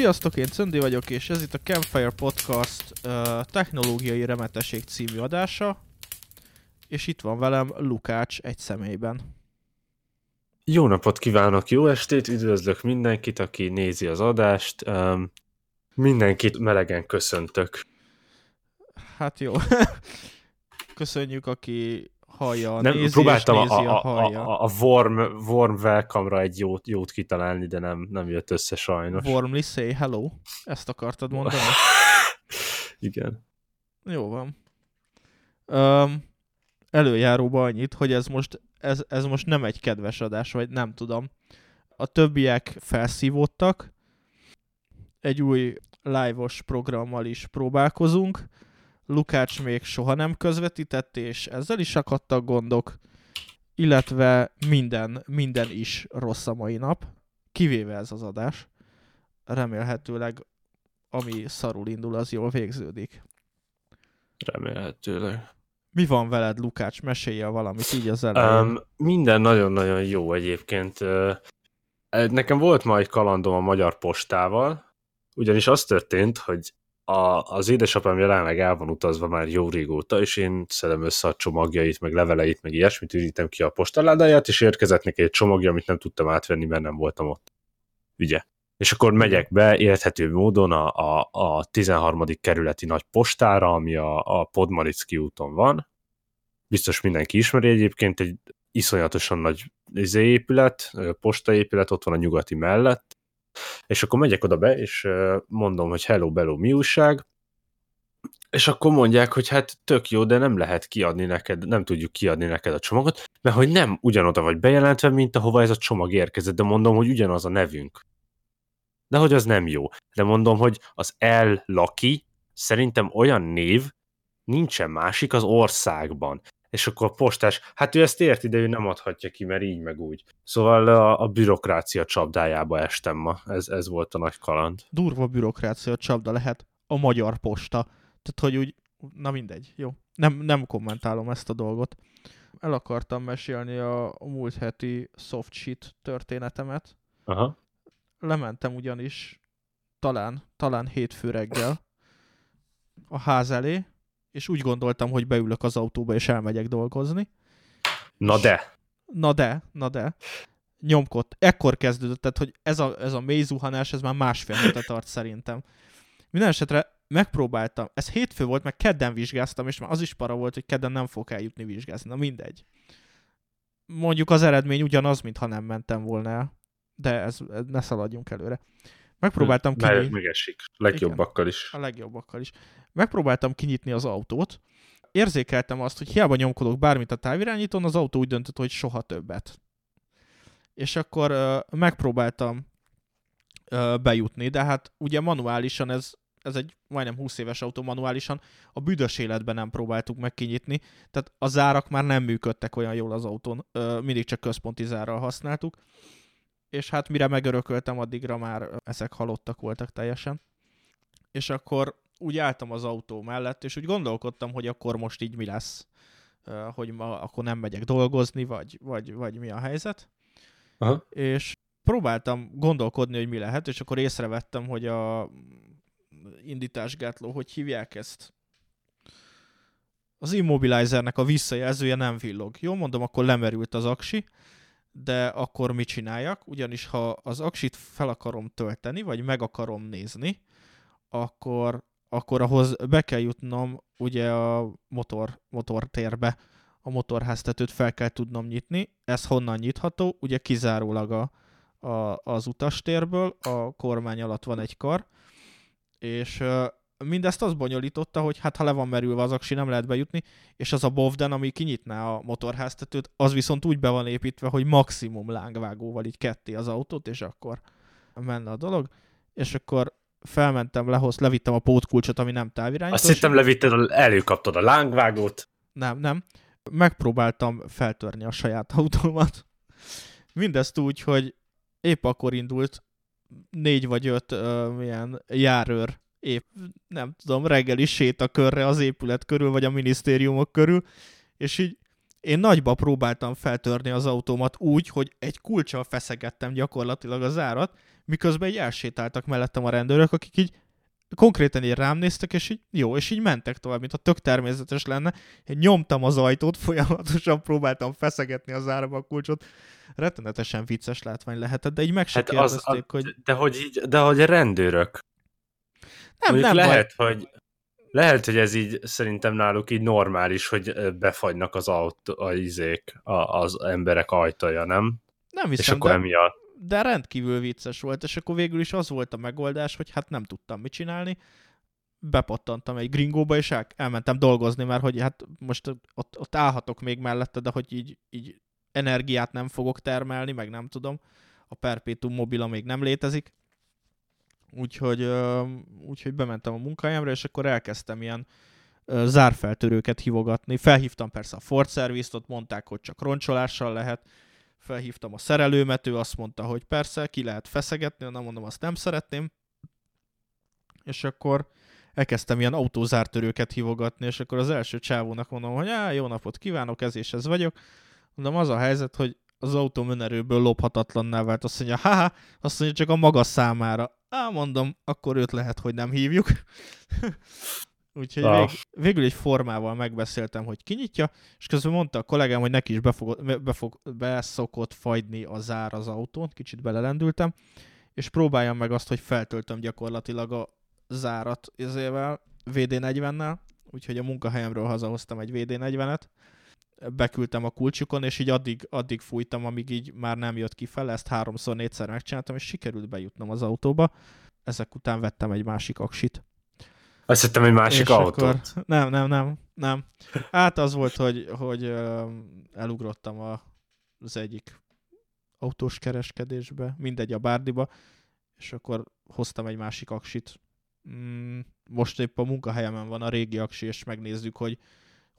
Sziasztok, én Cöndi vagyok, és ez itt a Campfire Podcast uh, technológiai remeteség című adása, és itt van velem Lukács egy személyben. Jó napot kívánok, jó estét, üdvözlök mindenkit, aki nézi az adást. Um, mindenkit melegen köszöntök. Hát jó. Köszönjük, aki hallja, nem, nézi próbáltam és nézi, a, a, a, a, a warm, warm welcome-ra egy jót, jót kitalálni, de nem, nem jött össze sajnos. Warmly say hello. Ezt akartad mondani? Igen. Jó van. Um, előjáróba annyit, hogy ez most, ez, ez most nem egy kedves adás, vagy nem tudom. A többiek felszívódtak, egy új live-os programmal is próbálkozunk, Lukács még soha nem közvetített, és ezzel is akadtak gondok, illetve minden, minden is rossz a mai nap, kivéve ez az adás. Remélhetőleg ami szarul indul, az jól végződik. Remélhetőleg. Mi van veled, Lukács? Mesélje valamit így az elején. Um, minden nagyon-nagyon jó egyébként. Nekem volt ma egy kalandom a Magyar Postával, ugyanis az történt, hogy a, az édesapám jelenleg el van utazva már jó régóta, és én szedem össze a csomagjait, meg leveleit, meg ilyesmit, ürítem ki a postaládáját, és érkezett neki egy csomagja, amit nem tudtam átvenni, mert nem voltam ott. Ugye? És akkor megyek be érthető módon a, a, a 13. kerületi nagy postára, ami a, a Podmaricki úton van. Biztos mindenki ismeri egyébként, egy iszonyatosan nagy izé épület, postaépület, ott van a nyugati mellett, és akkor megyek oda be, és mondom, hogy hello, bello, mi újság, és akkor mondják, hogy hát tök jó, de nem lehet kiadni neked, nem tudjuk kiadni neked a csomagot, mert hogy nem ugyanoda vagy bejelentve, mint ahova ez a csomag érkezett, de mondom, hogy ugyanaz a nevünk. De hogy az nem jó. De mondom, hogy az L Laki szerintem olyan név nincsen másik az országban és akkor a postás, hát ő ezt érti, de ő nem adhatja ki, mert így meg úgy. Szóval a, a bürokrácia csapdájába estem ma, ez, ez volt a nagy kaland. Durva bürokrácia csapda lehet a magyar posta. Tehát, hogy úgy, na mindegy, jó. Nem, nem kommentálom ezt a dolgot. El akartam mesélni a, a múlt heti soft shit történetemet. Aha. Lementem ugyanis talán, talán hétfő reggel a ház elé, és úgy gondoltam, hogy beülök az autóba, és elmegyek dolgozni. Na de! Na de, na de. Nyomkott. Ekkor kezdődött, tehát, hogy ez a, ez a mély zuhanás, ez már másfél hete tart szerintem. Minden esetre megpróbáltam. Ez hétfő volt, meg kedden vizsgáztam, és már az is para volt, hogy kedden nem fog eljutni vizsgázni. Na mindegy. Mondjuk az eredmény ugyanaz, mintha nem mentem volna el. De ez, ne szaladjunk előre. Megpróbáltam ki. Meg, megesik. Legjobbakkal is. A legjobbakkal is. Megpróbáltam kinyitni az autót, érzékeltem azt, hogy hiába nyomkodok bármit a távirányítón, az autó úgy döntött, hogy soha többet. És akkor uh, megpróbáltam uh, bejutni, de hát ugye manuálisan ez, ez egy majdnem 20 éves autó manuálisan, a büdös életben nem próbáltuk meg kinyitni, tehát a zárak már nem működtek olyan jól az autón, uh, mindig csak központi zárral használtuk, és hát mire megörököltem, addigra már ezek halottak voltak teljesen. És akkor úgy álltam az autó mellett, és úgy gondolkodtam, hogy akkor most így mi lesz, hogy ma akkor nem megyek dolgozni, vagy, vagy, vagy mi a helyzet. Aha. És próbáltam gondolkodni, hogy mi lehet, és akkor észrevettem, hogy a indításgátló, hogy hívják ezt? Az immobilizernek a visszajelzője nem villog. Jó, mondom, akkor lemerült az aksi, de akkor mit csináljak? Ugyanis ha az aksit fel akarom tölteni, vagy meg akarom nézni, akkor akkor ahhoz be kell jutnom ugye a motor, motortérbe, a motorháztetőt fel kell tudnom nyitni. Ez honnan nyitható? Ugye kizárólag a, a, az utastérből, a kormány alatt van egy kar, és mindezt az bonyolította, hogy hát ha le van merülve az aksi, nem lehet bejutni, és az a bovden, ami kinyitná a motorháztetőt, az viszont úgy be van építve, hogy maximum lángvágóval így ketté az autót, és akkor menne a dolog, és akkor felmentem, lehoz, levittem a pótkulcsot, ami nem távirányítós. Azt hittem levitted, előkaptad a lángvágót. Nem, nem. Megpróbáltam feltörni a saját autómat. Mindezt úgy, hogy épp akkor indult négy vagy öt uh, milyen járőr épp, nem tudom, reggeli sétakörre az épület körül, vagy a minisztériumok körül, és így én nagyba próbáltam feltörni az autómat úgy, hogy egy kulcsal feszegettem gyakorlatilag az árat, miközben így elsétáltak mellettem a rendőrök, akik így konkrétan így rám néztek, és így jó, és így mentek tovább, mint a tök természetes lenne. Én nyomtam az ajtót, folyamatosan próbáltam feszegetni az árba a kulcsot. Rettenetesen vicces látvány lehetett, de így meg se hát kérdezték, az, a, hogy... De hogy, így, de hogy a rendőrök. Nem, Mondjuk nem lehet, baj. hogy lehet, hogy ez így szerintem náluk így normális, hogy befagynak az autó, a izék, a, az emberek ajtaja, nem? Nem hiszem, És akkor de... emiatt de rendkívül vicces volt, és akkor végül is az volt a megoldás, hogy hát nem tudtam mit csinálni, bepattantam egy gringóba, és el, elmentem dolgozni, mert hogy hát most ott, ott állhatok még mellette, de hogy így, így energiát nem fogok termelni, meg nem tudom, a Perpetuum mobila még nem létezik, úgyhogy, úgyhogy bementem a munkahelyemre, és akkor elkezdtem ilyen zárfeltörőket hívogatni. Felhívtam persze a Ford Service-t, ott mondták, hogy csak roncsolással lehet, felhívtam a szerelőmet, ő azt mondta, hogy persze, ki lehet feszegetni, nem mondom, azt nem szeretném. És akkor elkezdtem ilyen autózártörőket hívogatni, és akkor az első csávónak mondom, hogy á, jó napot kívánok, ez és ez vagyok. Mondom, az a helyzet, hogy az autó önerőből lophatatlanná vált. Azt mondja, haha, azt mondja, csak a maga számára. Á, mondom, akkor őt lehet, hogy nem hívjuk. Úgyhogy ah. vég, végül egy formával megbeszéltem, hogy kinyitja, és közben mondta a kollégám, hogy neki is befog, befog, beszokott fagyni a zár az autón, kicsit belelendültem, és próbáljam meg azt, hogy feltöltöm gyakorlatilag a zárat ezével, VD40-nel, úgyhogy a munkahelyemről hazahoztam egy VD40-et, beküldtem a kulcsukon, és így addig, addig fújtam, amíg így már nem jött ki fel, ezt háromszor, négyszer megcsináltam, és sikerült bejutnom az autóba. Ezek után vettem egy másik aksit. Azt hittem, egy másik és autót. Akkor, nem, nem, nem, nem. Hát az volt, hogy, hogy elugrottam a, az egyik autós kereskedésbe, mindegy a bárdiba, és akkor hoztam egy másik aksit. Mm, most épp a munkahelyemen van a régi aksi, és megnézzük, hogy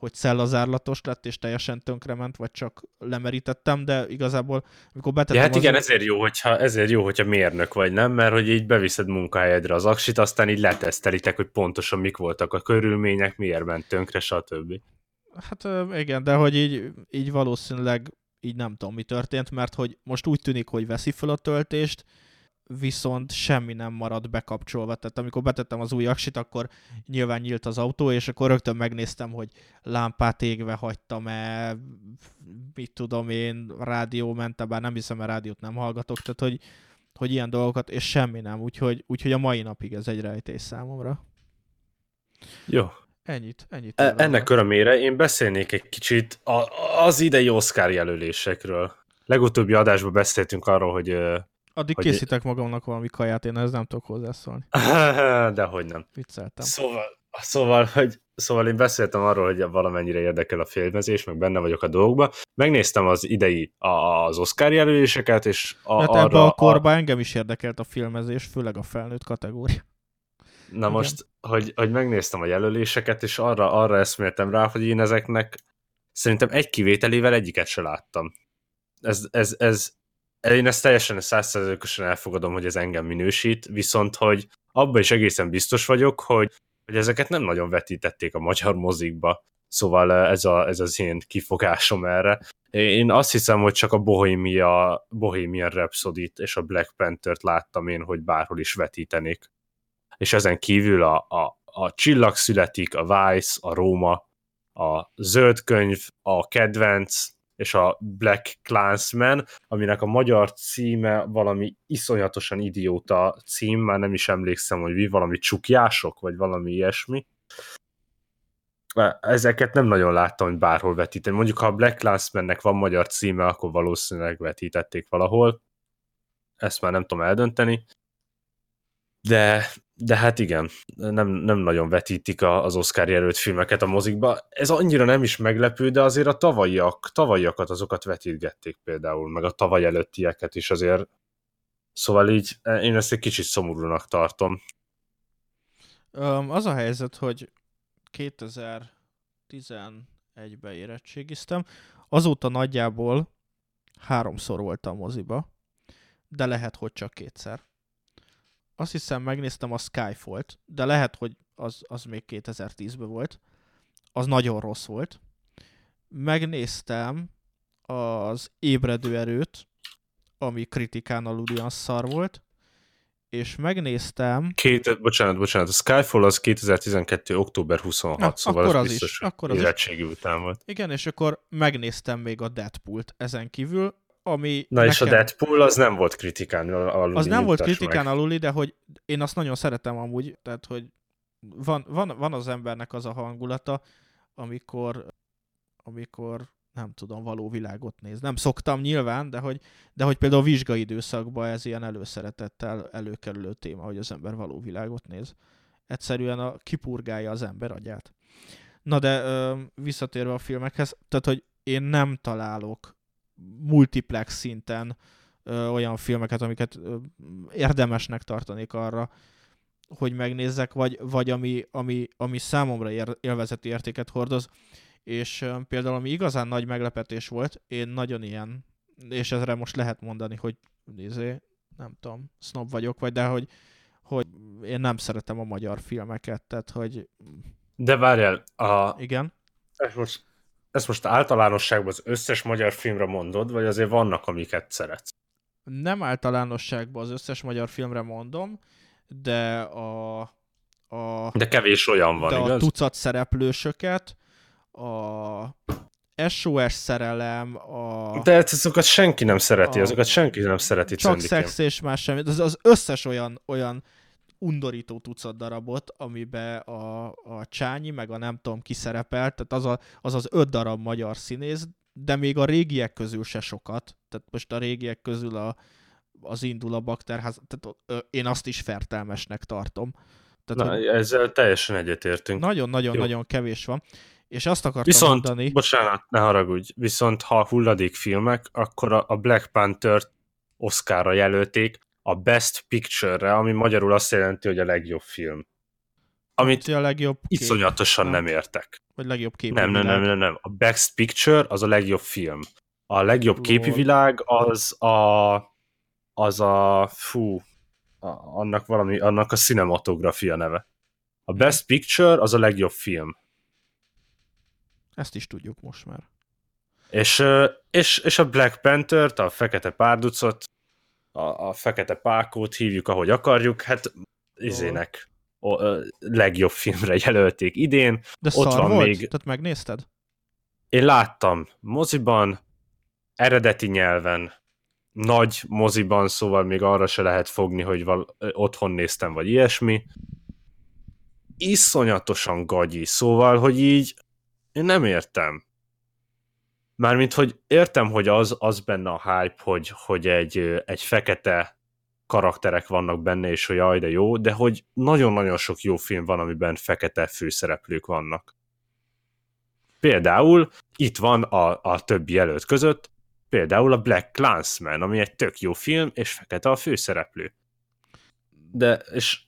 hogy szellazárlatos lett, és teljesen tönkrement, vagy csak lemerítettem, de igazából, amikor betettem... Ja, hát igen, az... ezért jó, hogyha, ezért jó, hogyha mérnök vagy, nem? Mert hogy így beviszed munkahelyedre az aksit, aztán így letesztelitek, hogy pontosan mik voltak a körülmények, miért ment tönkre, stb. Hát igen, de hogy így, így valószínűleg így nem tudom, mi történt, mert hogy most úgy tűnik, hogy veszi fel a töltést, viszont semmi nem maradt bekapcsolva. Tehát amikor betettem az új aksit, akkor nyilván nyílt az autó, és akkor rögtön megnéztem, hogy lámpát égve hagytam-e, mit tudom én, rádió ment bár nem hiszem, mert rádiót nem hallgatok, tehát hogy, hogy ilyen dolgokat, és semmi nem, úgyhogy, úgyhogy a mai napig ez egy rejtés számomra. Jó. Ennyit, ennyit. E, ennek örömére én beszélnék egy kicsit a, az idei Oscar jelölésekről. Legutóbbi adásban beszéltünk arról, hogy Addig hogy készítek magamnak valami kaját, én ez nem tudok hozzászólni. Dehogy nem. Vicceltem. Szóval, szóval, hogy, szóval én beszéltem arról, hogy valamennyire érdekel a filmezés, meg benne vagyok a dolgokba. Megnéztem az idei az Oscar jelöléseket, és a, hát arra... Ebben a korban a... engem is érdekelt a filmezés, főleg a felnőtt kategória. Na Igen. most, hogy, hogy megnéztem a jelöléseket, és arra, arra eszméltem rá, hogy én ezeknek szerintem egy kivételével egyiket se láttam. Ez, ez, ez, én ezt teljesen százszerzőkösen elfogadom, hogy ez engem minősít, viszont hogy abban is egészen biztos vagyok, hogy, hogy ezeket nem nagyon vetítették a magyar mozikba. Szóval ez, a, ez az én kifogásom erre. Én azt hiszem, hogy csak a Bohemia, Bohemian rhapsody és a Black Panther-t láttam én, hogy bárhol is vetítenék. És ezen kívül a, a, a Csillag születik, a Vice, a Róma, a Zöld könyv, a Kedvenc, és a Black Clansman, aminek a magyar címe valami iszonyatosan idióta cím, már nem is emlékszem, hogy mi, valami csukjások, vagy valami ilyesmi. Ezeket nem nagyon láttam, hogy bárhol vetíteni. Mondjuk, ha a Black Clansmannek van magyar címe, akkor valószínűleg vetítették valahol. Ezt már nem tudom eldönteni. De de hát igen, nem, nem nagyon vetítik az Oscar jelölt filmeket a mozikba. Ez annyira nem is meglepő, de azért a tavalyiak, tavalyiakat azokat vetítgették például, meg a tavaly előttieket is azért. Szóval így én ezt egy kicsit szomorúnak tartom. Az a helyzet, hogy 2011-ben érettségiztem, azóta nagyjából háromszor voltam moziba, de lehet, hogy csak kétszer azt hiszem megnéztem a Skyfall-t, de lehet, hogy az, az még 2010-ben volt. Az nagyon rossz volt. megnéztem az ébredő erőt, ami kritikán alul szar volt, és megnéztem... Két, bocsánat, bocsánat, a Skyfall az 2012. október 26, Na, szóval akkor az, az biztos, is, akkor az is. után volt. Igen, és akkor megnéztem még a Deadpool-t ezen kívül, ami Na nekem... és a Deadpool az nem volt kritikán aluli. Az nem volt kritikán meg. aluli, de hogy én azt nagyon szeretem amúgy, tehát hogy van, van, van az embernek az a hangulata, amikor, amikor nem tudom, való világot néz. Nem szoktam nyilván, de hogy, de hogy például a vizsgai időszakban ez ilyen előszeretettel előkerülő téma, hogy az ember való világot néz. Egyszerűen a, kipurgálja az ember agyát. Na de ö, visszatérve a filmekhez, tehát hogy én nem találok multiplex szinten ö, olyan filmeket, amiket ö, érdemesnek tartanék arra, hogy megnézzek, vagy, vagy ami, ami, ami számomra ér, élvezeti értéket hordoz és például ami igazán nagy meglepetés volt, én nagyon ilyen, és ezre most lehet mondani, hogy nézé, nem tudom, snob vagyok, vagy de hogy, hogy én nem szeretem a magyar filmeket, tehát hogy... De várjál, a... Igen? Ez most, ez most általánosságban az összes magyar filmre mondod, vagy azért vannak, amiket szeretsz? Nem általánosságban az összes magyar filmre mondom, de a... a de kevés olyan van, de igaz? a tucat szereplősöket, a SOS szerelem, a... De hát azokat senki nem szereti, a... azokat senki nem szereti. Csak szex és más semmi. Az, az összes olyan, olyan undorító tucat darabot, amiben a, a Csányi, meg a nem tudom ki szerepelt, tehát az, a, az az öt darab magyar színész, de még a régiek közül se sokat, tehát most a régiek közül a, az indul a bakterház, tehát ö, én azt is fertelmesnek tartom. Tehát, Na, hogy ezzel teljesen egyetértünk. Nagyon-nagyon-nagyon kevés van. És azt akartam viszont, mondani... bocsánat, ne haragudj, viszont ha hulladék filmek, akkor a Black Panther Oscarra jelölték a Best Picture-re, ami magyarul azt jelenti, hogy a legjobb film. Amit a legjobb kép. iszonyatosan nem. nem értek. Vagy legjobb kép. Nem, nem, nem, nem, nem. A Best Picture az a legjobb film. A legjobb Lol. képi világ az a az a fú, a, annak valami, annak a cinematografia neve. A Best Picture az a legjobb film. Ezt is tudjuk most már. És, és, és a Black Panther-t, a fekete párducot, a, a fekete pákót hívjuk, ahogy akarjuk, hát izének a, a legjobb filmre jelölték idén. De Ott van volt? még... Tehát megnézted? Én láttam moziban, eredeti nyelven, nagy moziban, szóval még arra se lehet fogni, hogy val- otthon néztem, vagy ilyesmi. Iszonyatosan gagyi, szóval, hogy így én nem értem. Mármint, hogy értem, hogy az, az benne a hype, hogy, hogy egy, egy fekete karakterek vannak benne, és hogy jaj, de jó, de hogy nagyon-nagyon sok jó film van, amiben fekete főszereplők vannak. Például itt van a, a többi jelölt között, például a Black Clansman, ami egy tök jó film, és fekete a főszereplő. De, és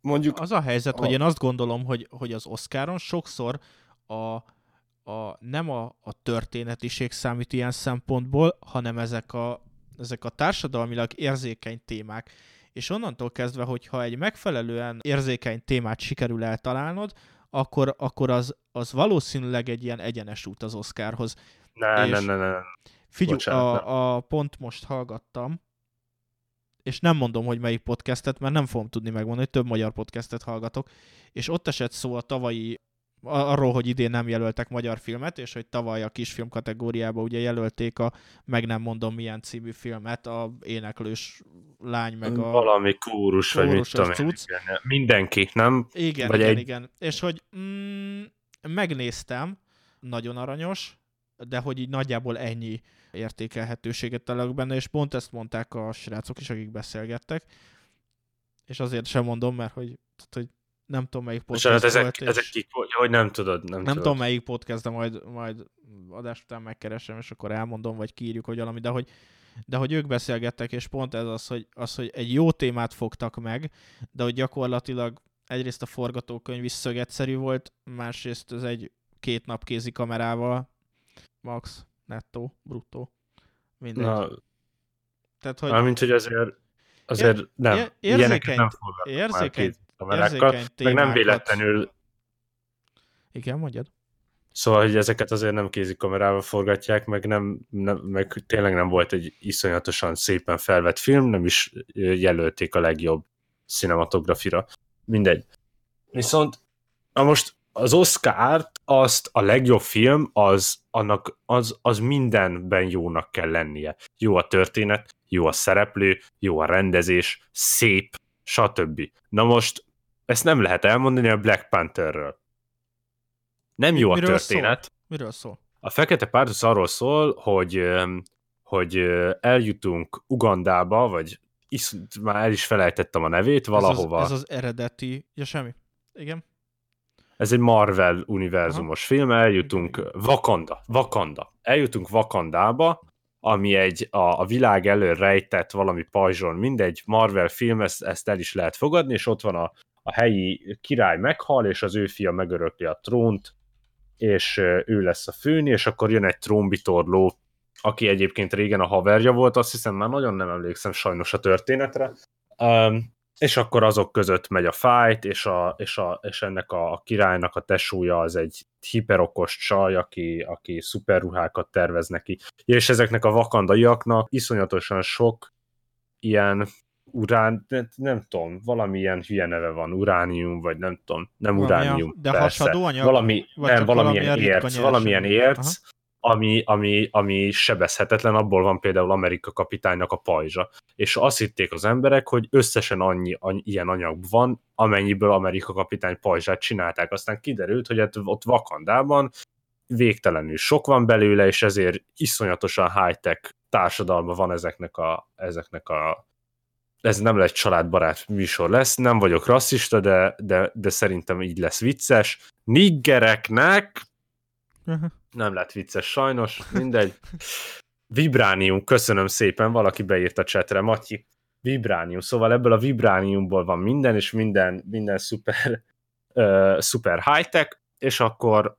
mondjuk... Az a helyzet, a... hogy én azt gondolom, hogy, hogy az Oscaron sokszor a, a, nem a, a történetiség számít ilyen szempontból, hanem ezek a, ezek a társadalmilag érzékeny témák. És onnantól kezdve, hogyha egy megfelelően érzékeny témát sikerül eltalálnod, akkor, akkor az, az valószínűleg egy ilyen egyenes út az Oscarhoz. Ne, és ne, ne, ne. Figyelj, a, a pont most hallgattam, és nem mondom, hogy melyik podcastet, mert nem fogom tudni megmondani, hogy több magyar podcastet hallgatok, és ott esett szó a tavalyi arról, hogy idén nem jelöltek magyar filmet, és hogy tavaly a kisfilm kategóriába ugye jelölték a meg nem mondom milyen című filmet, a éneklős lány, meg a... Valami kórus, vagy mit tudom cucc. Mindenki, nem? Igen, vagy igen, egy... igen. És hogy mm, megnéztem, nagyon aranyos, de hogy így nagyjából ennyi értékelhetőséget találok benne, és pont ezt mondták a srácok is, akik beszélgettek, és azért sem mondom, mert hogy, tehát, hogy nem tudom melyik podcast Bocsánat, ezek, volt, ezek kik, hogy nem tudod, nem, nem tudod. tudom melyik podcast, de majd, majd adás után megkeresem, és akkor elmondom, vagy kiírjuk, hogy valami, de hogy, de hogy ők beszélgettek, és pont ez az, hogy, az, hogy egy jó témát fogtak meg, de hogy gyakorlatilag egyrészt a forgatókönyv is szögetszerű volt, másrészt ez egy két nap kézi kamerával, max, nettó, bruttó, mindegy. Na, Tehát, hogy... Mármint, hogy azért, azért ér, nem, ér, érzékeny, nem érzékeny, kamerákkal, meg nem véletlenül... Igen, mondjad. Szóval, hogy ezeket azért nem kézi kamerával forgatják, meg, nem, nem, meg tényleg nem volt egy iszonyatosan szépen felvett film, nem is jelölték a legjobb cinematografira. Mindegy. Viszont na most az Oscar-t, azt a legjobb film, az, annak, az, az mindenben jónak kell lennie. Jó a történet, jó a szereplő, jó a rendezés, szép, stb. Na most ezt nem lehet elmondani a Black Pantherről. Nem jó Miről a történet. Szól? Miről szól? A Fekete Párduc arról szól, hogy, hogy eljutunk Ugandába, vagy is, már el is felejtettem a nevét, valahova. Ez az, ez az eredeti, ja semmi. Igen. Ez egy Marvel univerzumos Aha. film, eljutunk Wakanda, Wakanda. Eljutunk Wakandába, ami egy a, a világ elől rejtett valami pajzson, mindegy Marvel film, ezt, ezt el is lehet fogadni, és ott van a, a helyi király meghal, és az ő fia megörökli a trónt, és ő lesz a főni, és akkor jön egy trónbitorló, aki egyébként régen a haverja volt, azt hiszem már nagyon nem emlékszem sajnos a történetre, um, és akkor azok között megy a fight, és, a, és, a, és ennek a királynak a tesója az egy hiperokos csaj, aki, aki szuperruhákat tervez neki. És ezeknek a vakandaiaknak iszonyatosan sok ilyen urán, nem, nem tudom, valamilyen hülye neve van, uránium, vagy nem tudom, nem valami uránium, De persze. hasadó anyag? Valami, nem, valamilyen érc, valamilyen érc, ami, ami, ami sebezhetetlen, abból van például Amerika kapitánynak a pajzsa. És azt hitték az emberek, hogy összesen annyi, annyi ilyen anyag van, amennyiből Amerika kapitány pajzsát csinálták. Aztán kiderült, hogy hát ott Vakandában végtelenül sok van belőle, és ezért iszonyatosan high-tech társadalma van ezeknek a, ezeknek a ez nem egy családbarát műsor lesz, nem vagyok rasszista, de, de, de szerintem így lesz vicces. Niggereknek uh-huh. nem lett vicces sajnos, mindegy. Vibránium, köszönöm szépen, valaki beírt a csetre, Matyi. Vibránium, szóval ebből a vibrániumból van minden, és minden, minden szuper, uh, szuper high-tech, és akkor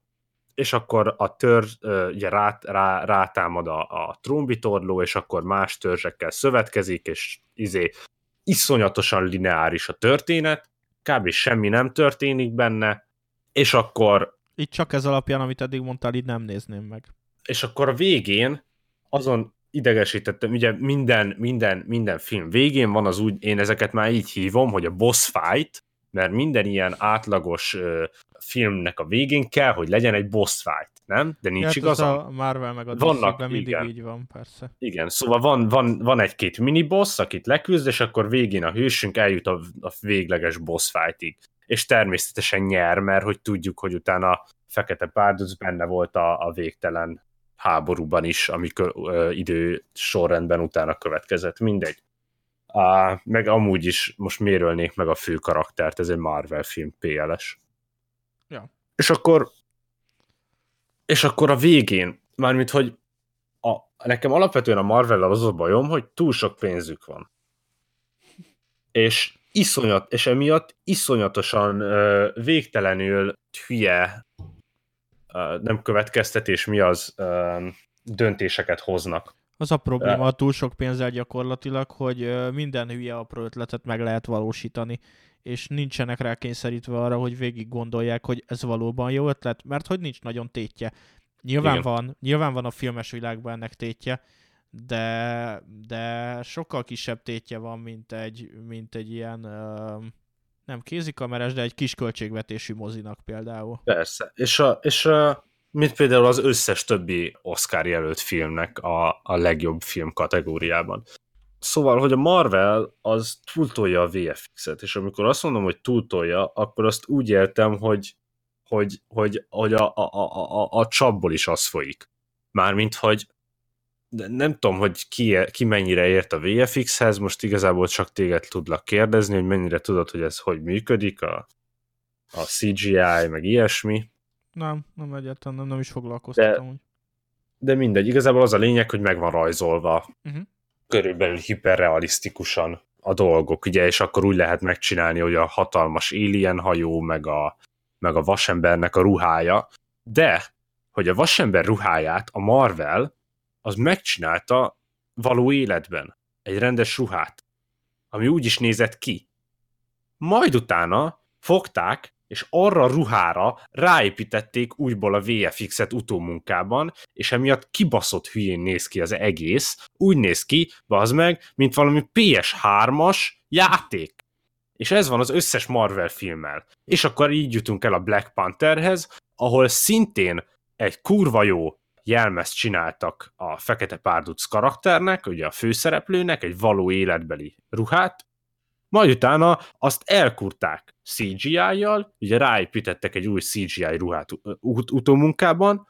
és akkor a törzs ugye rá, rá, rátámad a, a trombitorló, és akkor más törzsekkel szövetkezik, és izé iszonyatosan lineáris a történet, kb. semmi nem történik benne, és akkor... Itt csak ez alapján, amit eddig mondtál, így nem nézném meg. És akkor a végén azon idegesítettem, ugye minden, minden, minden film végén van az úgy, én ezeket már így hívom, hogy a boss fight, mert minden ilyen átlagos uh, filmnek a végén kell, hogy legyen egy boss fight, nem? De nincs hát igazam. a Marvel meg a Vannak, mindig igen. így van, persze. Igen, szóval van, van, van egy-két mini boss, akit leküzd, és akkor végén a hősünk eljut a, a végleges boss fightig. És természetesen nyer, mert hogy tudjuk, hogy utána Fekete Párduc benne volt a, a végtelen háborúban is, ami ö, idő sorrendben utána következett. Mindegy. Uh, meg amúgy is most mérölnék meg a fő karaktert, ez egy Marvel film, PLS. Ja. És akkor és akkor a végén, mármint, hogy a, nekem alapvetően a marvel az a bajom, hogy túl sok pénzük van. És iszonyat, és emiatt iszonyatosan uh, végtelenül hülye uh, nem következtetés, mi az uh, döntéseket hoznak. Az a probléma a túl sok pénzzel gyakorlatilag, hogy minden hülye apró ötletet meg lehet valósítani, és nincsenek rá kényszerítve arra, hogy végig gondolják, hogy ez valóban jó ötlet, mert hogy nincs nagyon tétje. Nyilván Igen. van, nyilván van a filmes világban ennek tétje, de, de sokkal kisebb tétje van, mint egy, mint egy ilyen nem kézikameres, de egy kis költségvetésű mozinak például. Persze, és, a, és a, mint például az összes többi Oscar jelölt filmnek a, a legjobb film kategóriában. Szóval, hogy a Marvel az túltolja a VFX-et, és amikor azt mondom, hogy túltolja, akkor azt úgy értem, hogy, hogy, hogy, hogy a, a, a, a, a csapból is az folyik. Mármint, hogy nem tudom, hogy ki, ki mennyire ért a VFX-hez, most igazából csak téged tudlak kérdezni, hogy mennyire tudod, hogy ez hogy működik, a, a CGI, meg ilyesmi. Nem, nem egyáltalán, nem, nem is foglalkoztatom. De, de mindegy, igazából az a lényeg, hogy meg van rajzolva uh-huh. körülbelül hiperrealisztikusan a dolgok, ugye, és akkor úgy lehet megcsinálni, hogy a hatalmas alien hajó, meg a, meg a vasembernek a ruhája, de, hogy a vasember ruháját a Marvel az megcsinálta való életben egy rendes ruhát, ami úgy is nézett ki. Majd utána fogták, és arra ruhára ráépítették újból a VFX-et utómunkában, és emiatt kibaszott hülyén néz ki az egész, úgy néz ki, bazd meg, mint valami PS3-as játék. És ez van az összes Marvel filmmel. És akkor így jutunk el a Black Pantherhez, ahol szintén egy kurva jó jelmezt csináltak a Fekete Párduc karakternek, ugye a főszereplőnek, egy való életbeli ruhát, majd utána azt elkurták CGI-jal, ugye ráépítettek egy új CGI ruhát ut- utómunkában,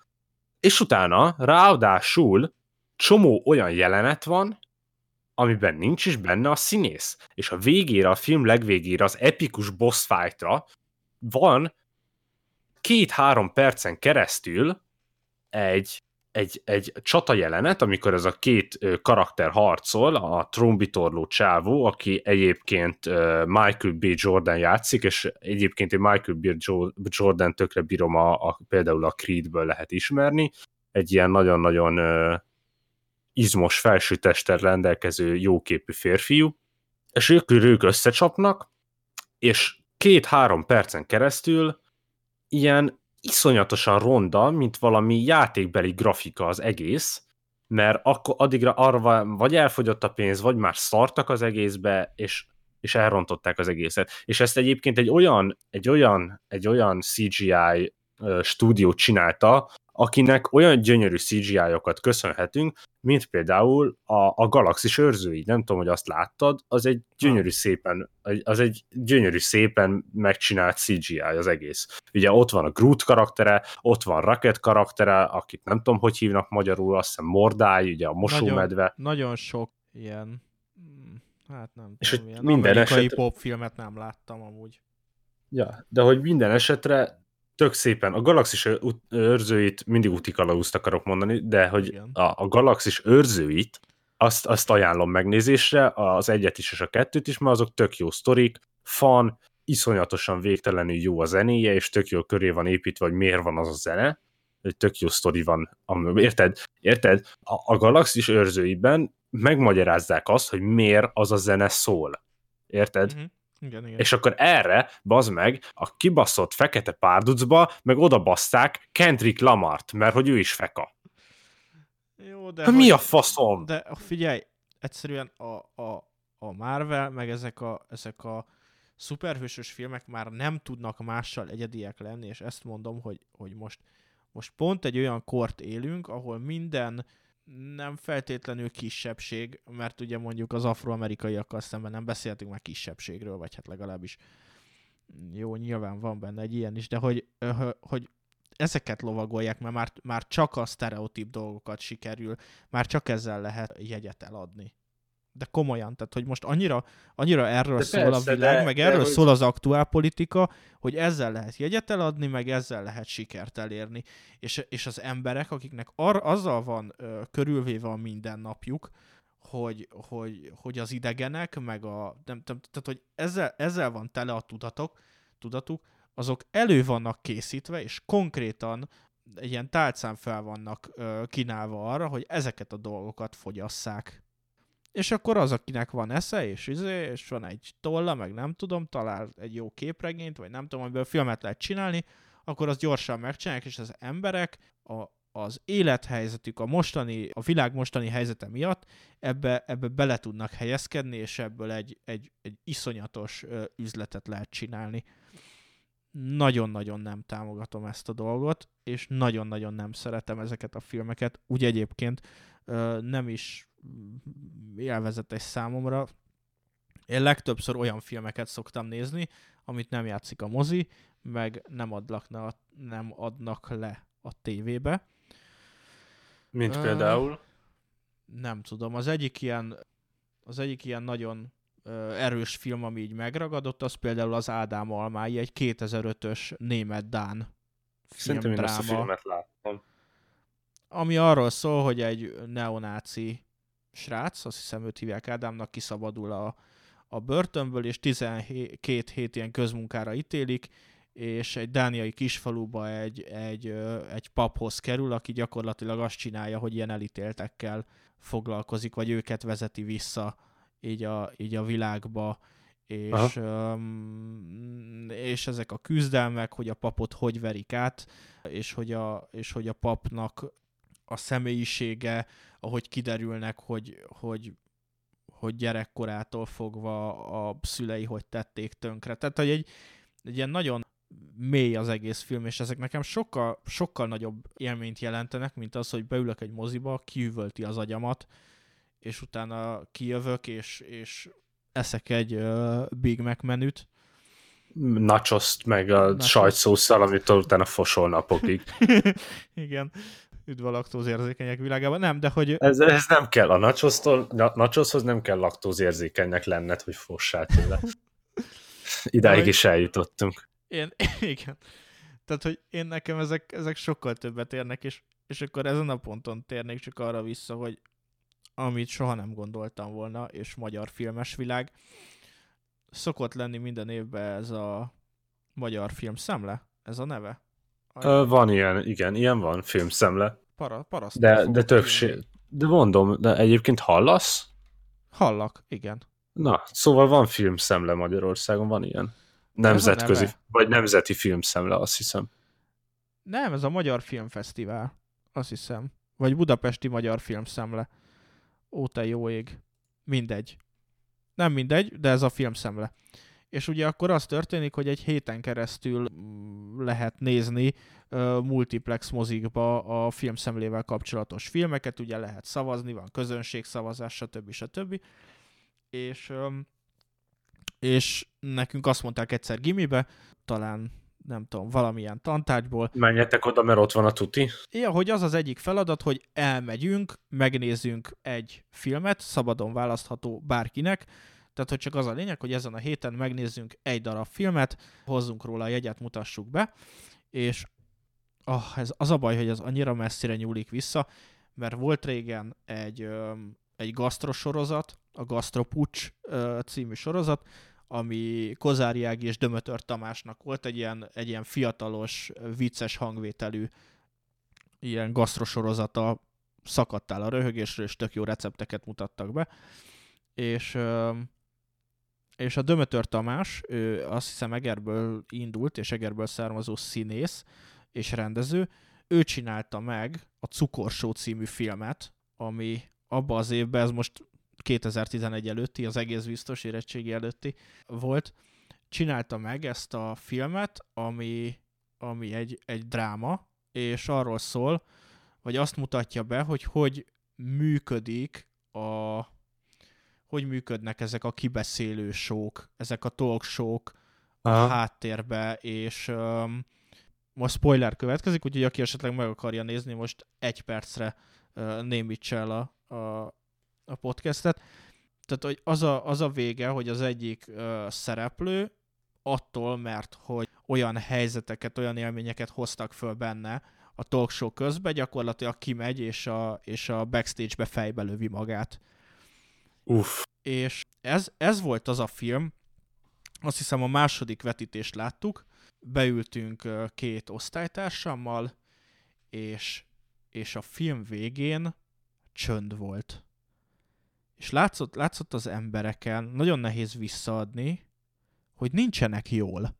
és utána ráadásul csomó olyan jelenet van, amiben nincs is benne a színész. És a végére, a film legvégére, az epikus boss fightra van két-három percen keresztül egy egy, egy csata jelenet, amikor ez a két karakter harcol, a trombitorló csávó, aki egyébként Michael B. Jordan játszik, és egyébként egy Michael B. Jordan tökre bírom, a, a, például a Creedből lehet ismerni, egy ilyen nagyon-nagyon izmos felsőtester rendelkező jóképű férfiú, és ők, ők összecsapnak, és két-három percen keresztül ilyen iszonyatosan ronda, mint valami játékbeli grafika az egész, mert akkor addigra arra vagy elfogyott a pénz, vagy már szartak az egészbe, és, és elrontották az egészet. És ezt egyébként egy olyan, egy olyan, egy olyan CGI stúdió csinálta, akinek olyan gyönyörű CGI-okat köszönhetünk, mint például a, a Galaxis őrzői. Nem tudom, hogy azt láttad, az egy gyönyörű szépen, az egy gyönyörű szépen megcsinált CGI az egész. Ugye ott van a Groot karaktere, ott van Rocket karaktere, akit nem tudom, hogy hívnak magyarul, azt hiszem Mordály, ugye a mosómedve. Nagyon, nagyon sok ilyen hmm, hát nem és tudom, ilyen minden amerikai esetre... popfilmet nem láttam amúgy. Ja, de hogy minden esetre tök szépen, a galaxis őrzőit mindig utikalauszt akarok mondani, de hogy a, a galaxis őrzőit azt, azt ajánlom megnézésre, az egyet is és a kettőt is, mert azok tök jó sztorik, fan, iszonyatosan végtelenül jó a zenéje, és tök jó köré van építve, hogy miért van az a zene, egy tök jó sztori van. Érted? Érted? A, a galaxis őrzőiben megmagyarázzák azt, hogy miért az a zene szól. Érted? Uh-huh. Igen, igen. És akkor erre, bazd meg, a kibaszott fekete párducba, meg odabaszták Kendrick Lamart, mert hogy ő is feka. Jó, de... Ha mi a faszom? De figyelj, egyszerűen a, a, a Marvel, meg ezek a, ezek a szuperhősös filmek már nem tudnak mással egyediek lenni, és ezt mondom, hogy, hogy most, most pont egy olyan kort élünk, ahol minden nem feltétlenül kisebbség, mert ugye mondjuk az afroamerikaiakkal szemben nem beszéltünk már kisebbségről, vagy hát legalábbis jó, nyilván van benne egy ilyen is, de hogy, hogy ezeket lovagolják, mert már, már csak a sztereotíp dolgokat sikerül, már csak ezzel lehet jegyet eladni de komolyan, tehát hogy most annyira, annyira erről de szól persze, a világ, de, meg erről de, szól az aktuál politika, hogy ezzel lehet jegyet eladni, meg ezzel lehet sikert elérni. És, és az emberek, akiknek ar, azzal van ö, körülvéve a mindennapjuk, hogy, hogy, hogy az idegenek, meg a, nem, nem, tehát hogy ezzel, ezzel van tele a tudatok, tudatuk, azok elő vannak készítve, és konkrétan ilyen tálcán fel vannak ö, kínálva arra, hogy ezeket a dolgokat fogyasszák és akkor az, akinek van esze, és, izé, és van egy tolla, meg nem tudom, talál egy jó képregényt, vagy nem tudom, amiből filmet lehet csinálni, akkor az gyorsan megcsinálják, és az emberek a, az élethelyzetük, a mostani, a világ mostani helyzete miatt ebbe, ebbe bele tudnak helyezkedni, és ebből egy, egy, egy iszonyatos üzletet lehet csinálni. Nagyon-nagyon nem támogatom ezt a dolgot, és nagyon-nagyon nem szeretem ezeket a filmeket. Úgy egyébként nem is élvezetes számomra. Én legtöbbször olyan filmeket szoktam nézni, amit nem játszik a mozi, meg nem adnak, ne, nem adnak le a tévébe. Mint uh, például? Nem tudom. Az egyik ilyen, az egyik ilyen nagyon uh, erős film, ami így megragadott, az például az Ádám Almái, egy 2005-ös német-dán Szerintem én ezt a filmet láttam. Ami arról szól, hogy egy neonáci srác, azt hiszem őt hívják Ádámnak, kiszabadul a, a börtönből, és 12 hét ilyen közmunkára ítélik, és egy dániai kisfaluba egy, egy, egy paphoz kerül, aki gyakorlatilag azt csinálja, hogy ilyen elítéltekkel foglalkozik, vagy őket vezeti vissza így a, így a világba, és, um, és ezek a küzdelmek, hogy a papot hogy verik át, és hogy a, és hogy a papnak a személyisége, ahogy kiderülnek, hogy, hogy, hogy gyerekkorától fogva a szülei hogy tették tönkre. Tehát, hogy egy, egy ilyen nagyon mély az egész film, és ezek nekem sokkal, sokkal nagyobb élményt jelentenek, mint az, hogy beülök egy moziba, kiüvölti az agyamat, és utána kijövök, és, és eszek egy uh, Big Mac menüt. Nachoszt, meg a Nachos. sajtszószal, amit utána fosol napokig. Igen. Üdv a laktózérzékenyek világában. Nem, de hogy... Ez, ez nem kell. A nachosztól, nachoszhoz nem kell laktózérzékenynek lenned, hogy fossál tőle. Idáig is eljutottunk. Én, igen. Tehát, hogy én nekem ezek, ezek sokkal többet érnek, és, és akkor ezen a ponton térnék csak arra vissza, hogy amit soha nem gondoltam volna, és magyar filmes világ. Szokott lenni minden évben ez a magyar film szemle, ez a neve? Ö, van ilyen, igen, ilyen van, filmszemle. Para, paraszt. De, de többség, de mondom, de egyébként hallasz? Hallak, igen. Na, szóval van filmszemle Magyarországon, van ilyen. Nemzetközi, vagy nemzeti filmszemle, azt hiszem. Nem, ez a Magyar Filmfesztivál, azt hiszem. Vagy Budapesti Magyar Filmszemle. Ó, te jó ég. Mindegy. Nem mindegy, de ez a filmszemle. És ugye akkor az történik, hogy egy héten keresztül lehet nézni multiplex mozikba a filmszemlével kapcsolatos filmeket, ugye lehet szavazni, van közönségszavazás, stb. stb. És és nekünk azt mondták egyszer gimibe, talán nem tudom, valamilyen tantárgyból. Menjetek oda, mert ott van a tuti. Ja, hogy az az egyik feladat, hogy elmegyünk, megnézzünk egy filmet, szabadon választható bárkinek, tehát, hogy csak az a lényeg, hogy ezen a héten megnézzünk egy darab filmet, hozzunk róla a jegyet, mutassuk be, és oh, ez az a baj, hogy ez annyira messzire nyúlik vissza, mert volt régen egy, egy gasztrosorozat, a Gastropucs című sorozat, ami Kozári Ági és Dömötör Tamásnak volt egy ilyen, egy ilyen fiatalos, vicces hangvételű ilyen gasztrosorozata, szakadtál a röhögésről, és tök jó recepteket mutattak be. És, és a Dömötör Tamás, ő azt hiszem Egerből indult, és Egerből származó színész és rendező, ő csinálta meg a Cukorsó című filmet, ami abba az évben, ez most 2011 előtti, az egész biztos érettségi előtti volt, csinálta meg ezt a filmet, ami, ami egy, egy dráma, és arról szól, vagy azt mutatja be, hogy hogy működik a hogy működnek ezek a kibeszélő sók, ezek a talk show a háttérbe, és um, most spoiler következik, úgyhogy aki esetleg meg akarja nézni, most egy percre uh, némítsa el a, a, a podcastet. Tehát, hogy az a, az a vége, hogy az egyik uh, szereplő attól, mert hogy olyan helyzeteket, olyan élményeket hoztak föl benne a talk show közben, gyakorlatilag kimegy, és a, és a backstage-be fejbe lövi magát. Uff. És ez, ez volt az a film, azt hiszem a második vetítést láttuk, beültünk két osztálytársammal, és, és a film végén csönd volt és látszott, látszott az embereken, nagyon nehéz visszaadni, hogy nincsenek jól.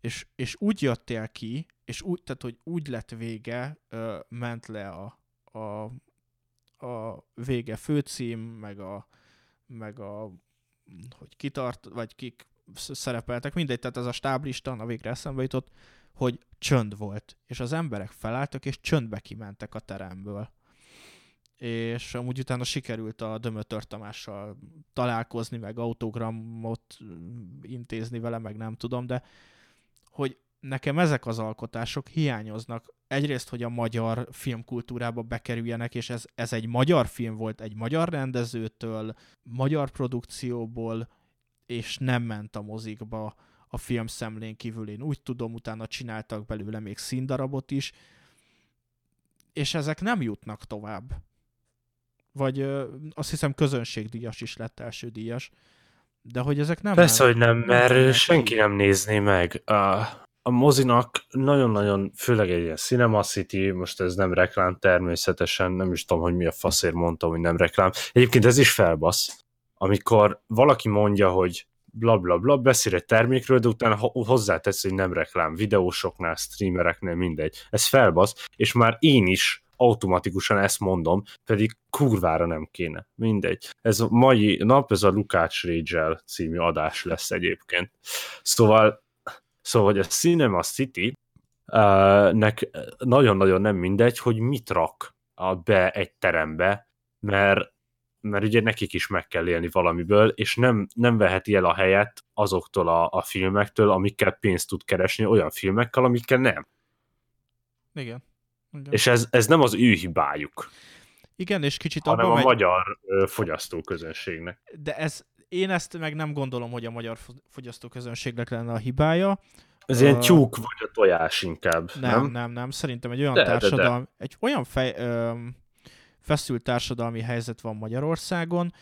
És, és úgy jöttél ki, és úgy, tehát, hogy úgy lett vége, ö, ment le a, a, a vége főcím, meg a, meg a hogy kitart, vagy kik szerepeltek, mindegy, tehát ez a stáblista, a végre eszembe jutott, hogy csönd volt, és az emberek felálltak, és csöndbe kimentek a teremből. És amúgy utána sikerült a Dömötör Tamással találkozni, meg autogramot intézni vele, meg nem tudom, de hogy nekem ezek az alkotások hiányoznak. Egyrészt, hogy a magyar filmkultúrába bekerüljenek, és ez, ez egy magyar film volt, egy magyar rendezőtől, magyar produkcióból, és nem ment a mozikba a film szemlén kívül. Én úgy tudom, utána csináltak belőle még színdarabot is, és ezek nem jutnak tovább vagy azt hiszem közönségdíjas is lett első díjas, de hogy ezek nem... Persze, nem, hogy nem, mert nem senki nem nézné meg. A, a mozinak nagyon-nagyon, főleg egy ilyen Cinema City, most ez nem reklám természetesen, nem is tudom, hogy mi a faszért mondtam, hogy nem reklám. Egyébként ez is felbasz. amikor valaki mondja, hogy bla bla bla, beszél egy termékről, de utána hozzátesz, hogy nem reklám, videósoknál, streamereknél, mindegy. Ez felbasz, és már én is automatikusan ezt mondom, pedig kurvára nem kéne. Mindegy. Ez a mai nap, ez a Lukács Rage című adás lesz egyébként. Szóval, szóval hogy a Cinema City uh, nek nagyon-nagyon nem mindegy, hogy mit rak be egy terembe, mert mert ugye nekik is meg kell élni valamiből, és nem, nem veheti el a helyet azoktól a, a filmektől, amikkel pénzt tud keresni, olyan filmekkel, amikkel nem. Igen. Igen. És ez, ez nem az ő hibájuk. Igen, és kicsit hanem abban a megy... magyar fogyasztóközönségnek. De ez, én ezt meg nem gondolom, hogy a magyar fogyasztóközönségnek lenne a hibája. Ez uh, ilyen tyúk vagy a tojás inkább, nem? Nem, nem, nem. Szerintem egy olyan de, társadalom, de, de. egy olyan fej, ö, feszült társadalmi helyzet van Magyarországon,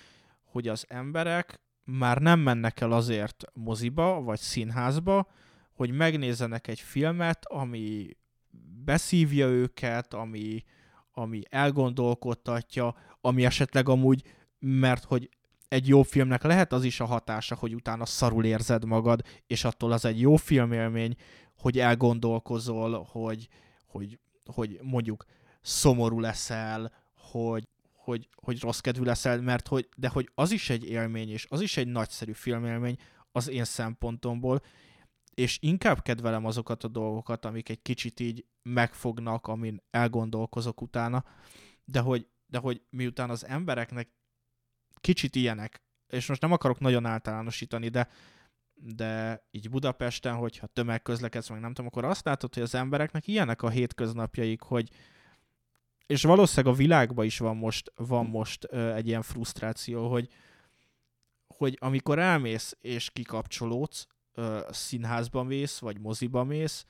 hogy az emberek már nem mennek el azért moziba vagy színházba, hogy megnézzenek egy filmet, ami beszívja őket, ami, ami elgondolkodtatja, ami esetleg amúgy, mert hogy egy jó filmnek lehet az is a hatása, hogy utána szarul érzed magad, és attól az egy jó filmélmény, hogy elgondolkozol, hogy, hogy, hogy mondjuk szomorú leszel, hogy, hogy, hogy rossz kedvű leszel, mert hogy, de hogy az is egy élmény, és az is egy nagyszerű filmélmény az én szempontomból, és inkább kedvelem azokat a dolgokat, amik egy kicsit így megfognak, amin elgondolkozok utána, de hogy, de hogy miután az embereknek kicsit ilyenek, és most nem akarok nagyon általánosítani, de, de így Budapesten, hogyha tömegközlekedsz, meg nem tudom, akkor azt látod, hogy az embereknek ilyenek a hétköznapjaik, hogy és valószínűleg a világban is van most, van most ö, egy ilyen frusztráció, hogy, hogy amikor elmész és kikapcsolódsz, ö, színházba mész, vagy moziba mész,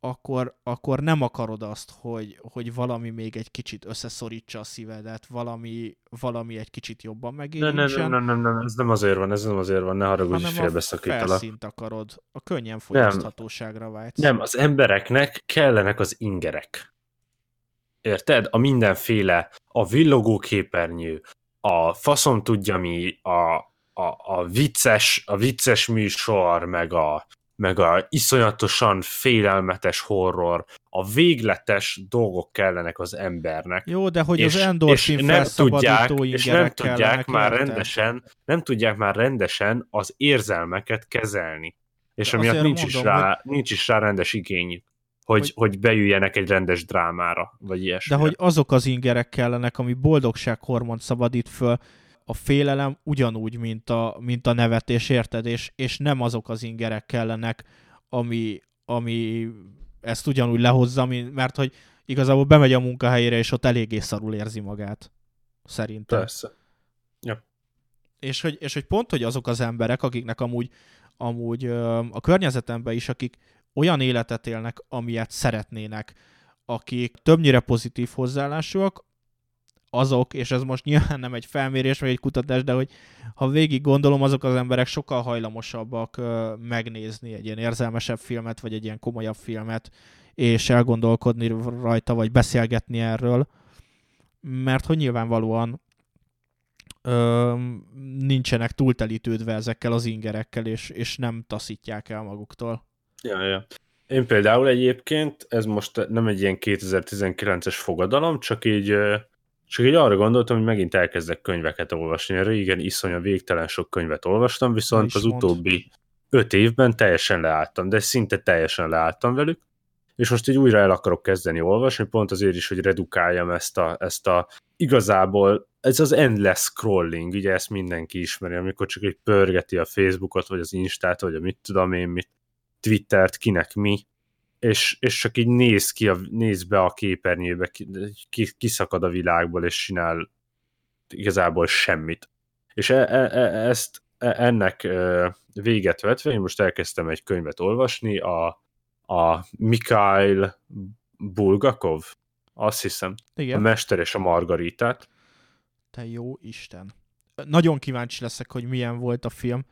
akkor, akkor nem akarod azt, hogy, hogy valami még egy kicsit összeszorítsa a szívedet, valami, valami egy kicsit jobban megérintsen. Nem, nem, nem, nem, nem, ez nem azért van, ez nem azért van, ne haragudj, hogy félbeszakítalak. felszínt akarod, a könnyen fogyaszthatóságra vágysz. Nem, az embereknek kellenek az ingerek. Érted? A mindenféle, a villogó képernyő, a faszom tudja mi, a, a, a, vicces, a vicces műsor, meg a, meg a iszonyatosan félelmetes horror, a végletes dolgok kellenek az embernek. Jó, de hogy és, az endorfin és nem tudják, és nem tudják már érted? rendesen, nem tudják már rendesen az érzelmeket kezelni. És de amiatt nincs, mondom, is rá, hogy... nincs is rá rendes igényük. Hogy, hogy, hogy beüljenek egy rendes drámára, vagy ilyesmi. De hogy azok az ingerek kellenek, ami boldogsághormont szabadít föl, a félelem ugyanúgy, mint a, mint a nevetés, érted? És, és nem azok az ingerek kellenek, ami, ami ezt ugyanúgy lehozza, mert hogy igazából bemegy a munkahelyére, és ott eléggé szarul érzi magát. Szerintem. Persze. Ja. És hogy, és hogy pont, hogy azok az emberek, akiknek amúgy, amúgy a környezetemben is, akik olyan életet élnek, amilyet szeretnének, akik többnyire pozitív hozzáállásúak, azok, és ez most nyilván nem egy felmérés, vagy egy kutatás, de hogy ha végig gondolom, azok az emberek sokkal hajlamosabbak megnézni egy ilyen érzelmesebb filmet, vagy egy ilyen komolyabb filmet, és elgondolkodni rajta, vagy beszélgetni erről, mert hogy nyilvánvalóan ö, nincsenek túltelítődve ezekkel az ingerekkel, és, és nem taszítják el maguktól. Ja, ja. Én például egyébként, ez most nem egy ilyen 2019-es fogadalom, csak így csak így arra gondoltam, hogy megint elkezdek könyveket olvasni. Régen iszonyat végtelen sok könyvet olvastam, viszont az mond. utóbbi öt évben teljesen leálltam, de szinte teljesen leálltam velük, és most így újra el akarok kezdeni olvasni, pont azért is, hogy redukáljam ezt a, ezt a igazából, ez az endless scrolling, ugye ezt mindenki ismeri, amikor csak egy pörgeti a Facebookot, vagy az Instát, vagy a mit tudom én, mit, Twittert, kinek mi, és, és csak így néz, ki a, néz be a képernyőbe, ki, kiszakad a világból, és csinál igazából semmit. És e, e, e, ezt e, ennek e, véget vetve, én most elkezdtem egy könyvet olvasni, a, a Mikhail Bulgakov, azt hiszem, Igen. a Mester és a Margaritát. Te jó Isten. Nagyon kíváncsi leszek, hogy milyen volt a film,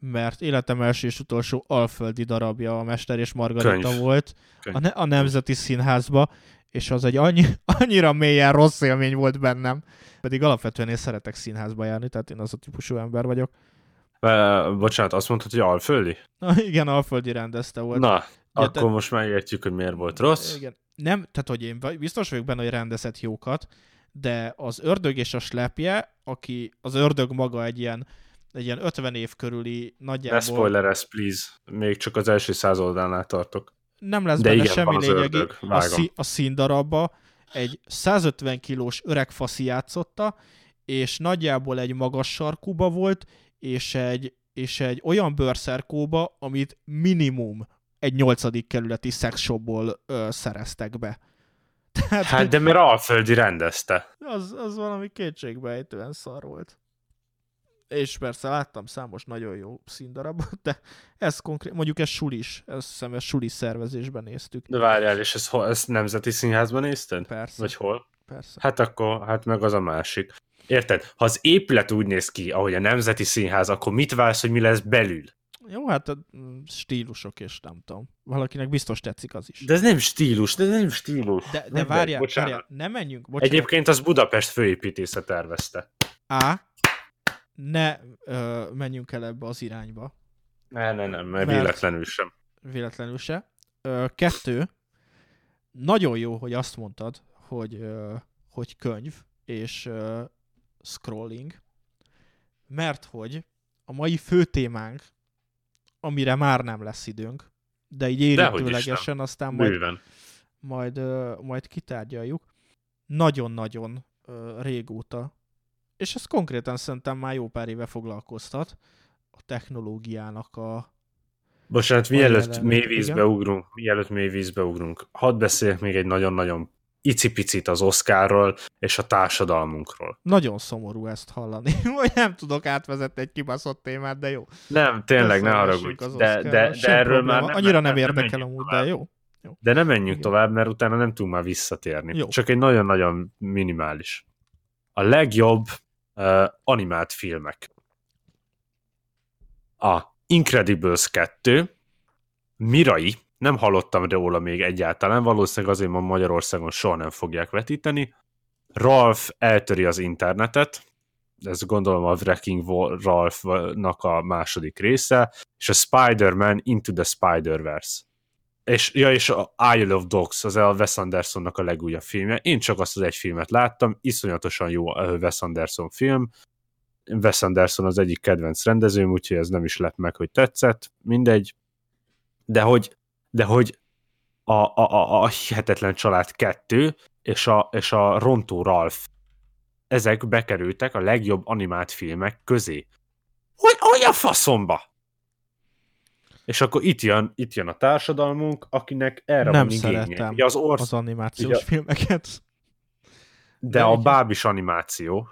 mert életem első és utolsó alföldi darabja a Mester és Margarita Könyv. volt Könyv. a, ne- a Nemzeti Színházba, és az egy annyi, annyira mélyen rossz élmény volt bennem. Pedig alapvetően én szeretek színházba járni, tehát én az a típusú ember vagyok. Uh, bocsánat, azt mondtad, hogy alföldi? Na, igen, alföldi rendezte volt. Na, Ja, akkor de- most megértjük, hogy miért volt rossz. Igen. Nem, tehát hogy én biztos vagyok benne, hogy rendezett jókat, de az ördög és a slepje, aki az ördög maga egy ilyen, egy ilyen 50 év körüli Ne nagyjából spoilerez, please. Még csak az első száz oldalnál tartok. nem lesz De benne igen, semmi lényegi. ördög, A, szí, a színdarabba egy 150 kilós öreg faszi játszotta, és nagyjából egy magas sarkúba volt, és egy, és egy olyan bőrszerkóba, amit minimum egy nyolcadik kerületi szexshopból ö, szereztek be. Tehát, Hát de mert alföldi rendezte. az, az valami kétségbejtően szar volt. És persze láttam számos nagyon jó színdarabot, de ez konkrét, mondjuk ez sulis, ezt hiszem, ez sulis szervezésben néztük. De várjál, és ezt, hol- ezt Nemzeti Színházban nézted? Persze, Vagy hol? persze. Hát akkor, hát meg az a másik. Érted? Ha az épület úgy néz ki, ahogy a Nemzeti Színház, akkor mit vársz, hogy mi lesz belül? Jó, hát a mm, stílusok és nem tudom. Valakinek biztos tetszik az is. De ez nem stílus, de ez nem stílus. De, de várjál, várjál, ne menjünk, bocsánat. Egyébként az Budapest főépítésze tervezte. A, ne ö, menjünk el ebbe az irányba, Ne, ne, nem, mert Mert- véletlenül sem. véletlenül se. Ö, kettő, nagyon jó, hogy azt mondtad, hogy, ö, hogy könyv és ö, scrolling, mert hogy a mai fő témánk, amire már nem lesz időnk, de így érintőlegesen aztán majd majd, ö, majd kitárgyaljuk. Nagyon-nagyon régóta, és ez konkrétan szerintem már jó pár éve foglalkoztat, a technológiának a... Bocsánat, mielőtt jelenlét, mély vízbe igen. ugrunk, mielőtt mély vízbe ugrunk, hadd beszéljek még egy nagyon-nagyon icipicit az Oszkárról és a társadalmunkról. Nagyon szomorú ezt hallani, hogy nem tudok átvezetni egy kibaszott témát, de jó. Nem, tényleg, ne haragudj. De, de, de erről már probléma. nem, Annyira nem, nem érdekel amúgy, tovább. de jó. De nem menjünk Igen. tovább, mert utána nem tudunk már visszatérni. Jó. Csak egy nagyon-nagyon minimális. A legjobb uh, animált filmek. A Incredibles 2, Mirai, nem hallottam róla még egyáltalán, valószínűleg azért ma Magyarországon soha nem fogják vetíteni. Ralph eltöri az internetet, ez gondolom a Wrecking Ralph-nak a második része, és a Spider-Man Into the Spider-Verse. És, ja, és a Isle of Dogs, az a Wes Andersonnak a legújabb filmje. Én csak azt az egy filmet láttam, iszonyatosan jó Wes Anderson film. Wes Anderson az egyik kedvenc rendezőm, úgyhogy ez nem is lett meg, hogy tetszett, mindegy. De hogy, de hogy a, a, a, a Hihetetlen Család 2 és a, és a Rontó Ralph ezek bekerültek a legjobb animált filmek közé. Hogy, hogy faszomba? És akkor itt jön, itt jön a társadalmunk, akinek erre Nem van igénye. szeretem Ugye az orsz, Az animációs Ugye- filmeket. de de a ugye- bábis animáció.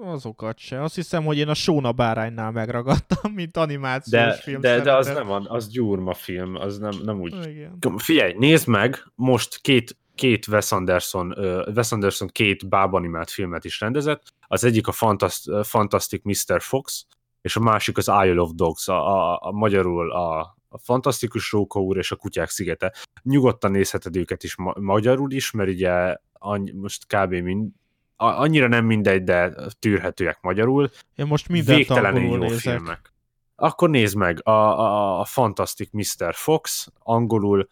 Azokat se. Azt hiszem, hogy én a Sóna báránynál megragadtam, mint animációs De, film de, de az nem, a- az gyurma film, az nem, nem úgy. Igen. Figyelj, nézd meg, most két, két Wes Anderson, uh, Wes Anderson két bábanimált filmet is rendezett. Az egyik a Fantast, Fantastic Mr. Fox, és a másik az Isle of Dogs, a, a, a magyarul a, a Fantasztikus Róka úr és a Kutyák szigete. Nyugodtan nézheted őket is ma- magyarul is, mert ugye annyi, most kb. Mind, a- annyira nem mindegy, de tűrhetőek magyarul. Én most mindent Végtelenül jó nézek. filmek. Akkor nézd meg, a, a, a Fantastic Mr. Fox, angolul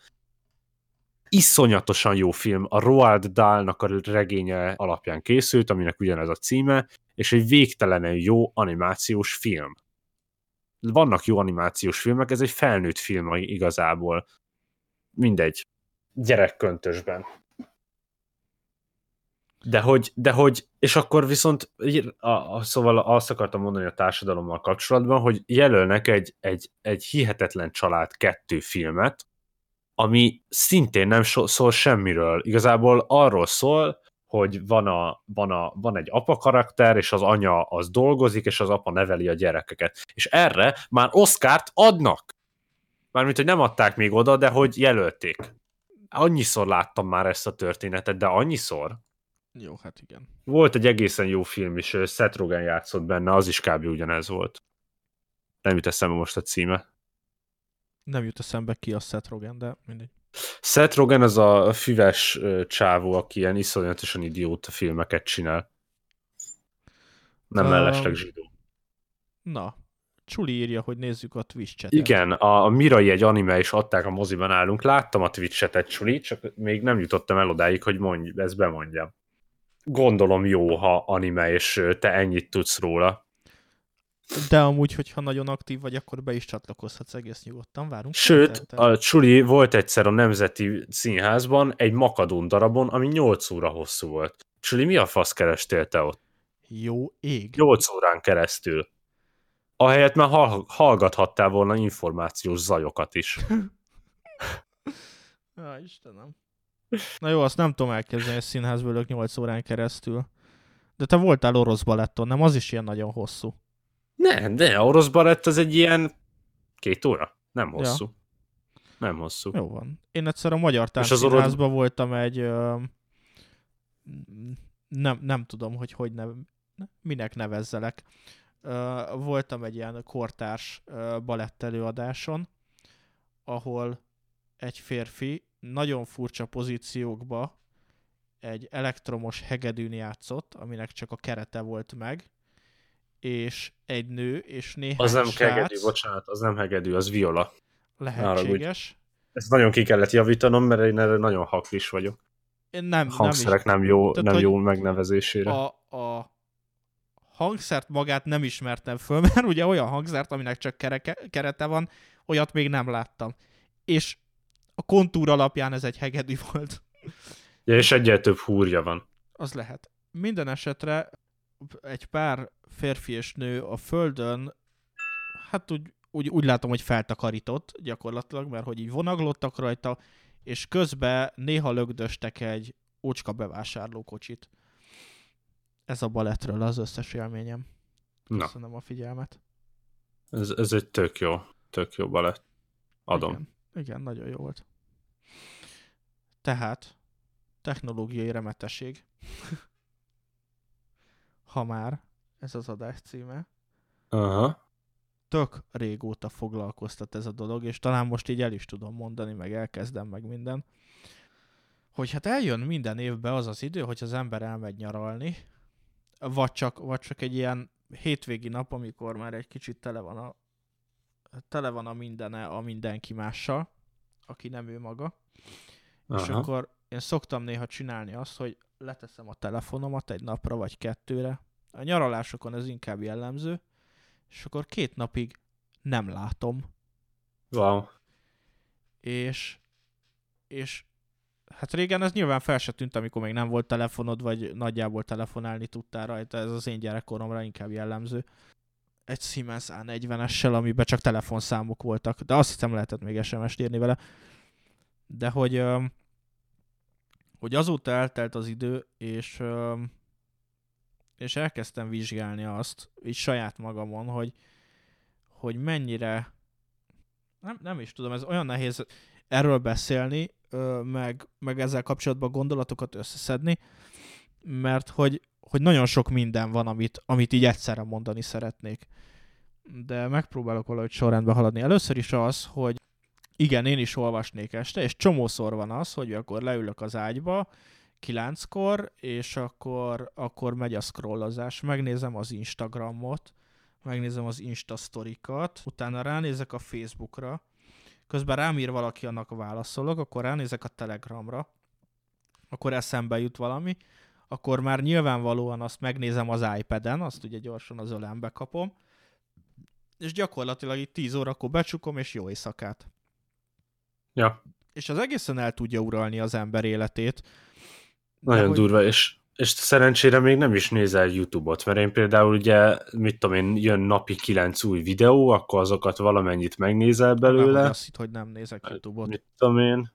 iszonyatosan jó film, a Roald Dahl-nak a regénye alapján készült, aminek ugyanez a címe, és egy végtelenül jó animációs film. Vannak jó animációs filmek, ez egy felnőtt film igazából. Mindegy. Gyerekköntösben. De hogy, de hogy, és akkor viszont, a, a, szóval azt akartam mondani a társadalommal kapcsolatban, hogy jelölnek egy, egy, egy hihetetlen család kettő filmet, ami szintén nem so, szól semmiről. Igazából arról szól, hogy van, a, van, a, van egy apa karakter, és az anya az dolgozik, és az apa neveli a gyerekeket. És erre már Oscárt adnak. Mármint, hogy nem adták még oda, de hogy jelölték. Annyiszor láttam már ezt a történetet, de annyiszor. Jó, hát igen. Volt egy egészen jó film is, Seth Rogen játszott benne, az is kb. ugyanez volt. Nem jut eszembe most a címe. Nem jut eszembe ki a Seth Rogen, de mindegy. Seth Rogen az a füves csávó, aki ilyen iszonyatosan idióta filmeket csinál. Nem um, mellesleg zsidó. Na, Csuli írja, hogy nézzük a Twitch chat Igen, a, a Mirai egy anime is adták a moziban állunk. Láttam a Twitch chatet, Csuli, csak még nem jutottam el odáig, hogy mondj, ezt bemondjam. Gondolom jó, ha anime, és te ennyit tudsz róla. De amúgy, hogyha nagyon aktív vagy, akkor be is csatlakozhatsz egész nyugodtan, várunk. Sőt, a Csuli volt egyszer a Nemzeti Színházban egy makadón darabon, ami 8 óra hosszú volt. Csuli, mi a fasz kerestél te ott? Jó ég. 8 órán keresztül. Ahelyett már hallgathattál volna információs zajokat is. Ja, Istenem. Na jó, azt nem tudom elkezdeni, hogy színházból ülök 8 órán keresztül. De te voltál orosz baletton, nem? Az is ilyen nagyon hosszú. Nem, de orosz balett az egy ilyen két óra. Nem hosszú. Ja. Nem hosszú. Jó van. Én egyszer a Magyar Táncszínházban orosz... voltam egy... Ö, nem, nem tudom, hogy hogy nev, minek nevezzelek. Ö, voltam egy ilyen kortárs balett előadáson, ahol egy férfi nagyon furcsa pozíciókba egy elektromos hegedűn játszott, aminek csak a kerete volt meg, és egy nő, és néhány Az nem srác, hegedű, bocsánat, az nem hegedű, az viola. Lehetséges. Ezt nagyon ki kellett javítanom, mert én erre nagyon haklis vagyok. Én nem, hangszerek nem, nem jó, Tehát, nem jó megnevezésére. A, a hangszert magát nem ismertem föl, mert ugye olyan hangszert, aminek csak kereke, kerete van, olyat még nem láttam. És a kontúr alapján ez egy hegedű volt. Ja, és egyel több húrja van. Az lehet. Minden esetre egy pár férfi és nő a földön, hát úgy, úgy, úgy látom, hogy feltakarított gyakorlatilag, mert hogy így vonaglottak rajta, és közben néha lögdöstek egy ócska bevásárlókocsit. Ez a balettről az összes élményem. Köszönöm Na. a figyelmet. Ez, ez egy tök jó, tök jó balett. Adom. Igen, igen, nagyon jó volt. Tehát, technológiai remetesség. ha már ez az adás címe. Aha. Tök régóta foglalkoztat ez a dolog, és talán most így el is tudom mondani, meg elkezdem meg minden, hogy hát eljön minden évben az az idő, hogy az ember elmegy nyaralni, vagy csak, vagy csak egy ilyen hétvégi nap, amikor már egy kicsit tele van a, tele van a mindene a mindenki mással, aki nem ő maga. Aha. És akkor én szoktam néha csinálni azt, hogy leteszem a telefonomat egy napra vagy kettőre. A nyaralásokon ez inkább jellemző, és akkor két napig nem látom. Wow. És, és hát régen ez nyilván fel se tűnt, amikor még nem volt telefonod, vagy nagyjából telefonálni tudtál rajta, ez az én gyerekkoromra inkább jellemző. Egy Siemens A40-essel, amiben csak telefonszámok voltak, de azt hiszem lehetett még SMS-t írni vele. De hogy hogy azóta eltelt az idő, és, és elkezdtem vizsgálni azt, így saját magamon, hogy, hogy mennyire, nem, nem is tudom, ez olyan nehéz erről beszélni, meg, meg ezzel kapcsolatban gondolatokat összeszedni, mert hogy, hogy nagyon sok minden van, amit, amit így egyszerre mondani szeretnék. De megpróbálok valahogy sorrendbe haladni. Először is az, hogy igen, én is olvasnék este, és csomószor van az, hogy akkor leülök az ágyba, kilenckor, és akkor, akkor megy a scrollozás, megnézem az Instagramot, megnézem az Insta sztorikat, utána ránézek a Facebookra, közben rám ír valaki, annak válaszolok, akkor ránézek a Telegramra, akkor eszembe jut valami, akkor már nyilvánvalóan azt megnézem az iPad-en, azt ugye gyorsan az ölembe kapom, és gyakorlatilag itt 10 órakor becsukom, és jó éjszakát. Ja. És az egészen el tudja uralni az ember életét. Nagyon hogy... durva, és, és szerencsére még nem is nézel YouTube-ot, mert én például ugye, mit tudom én, jön napi kilenc új videó, akkor azokat valamennyit megnézel belőle. Nem, azt hitt, hogy nem nézek YouTube-ot. Mit tudom én.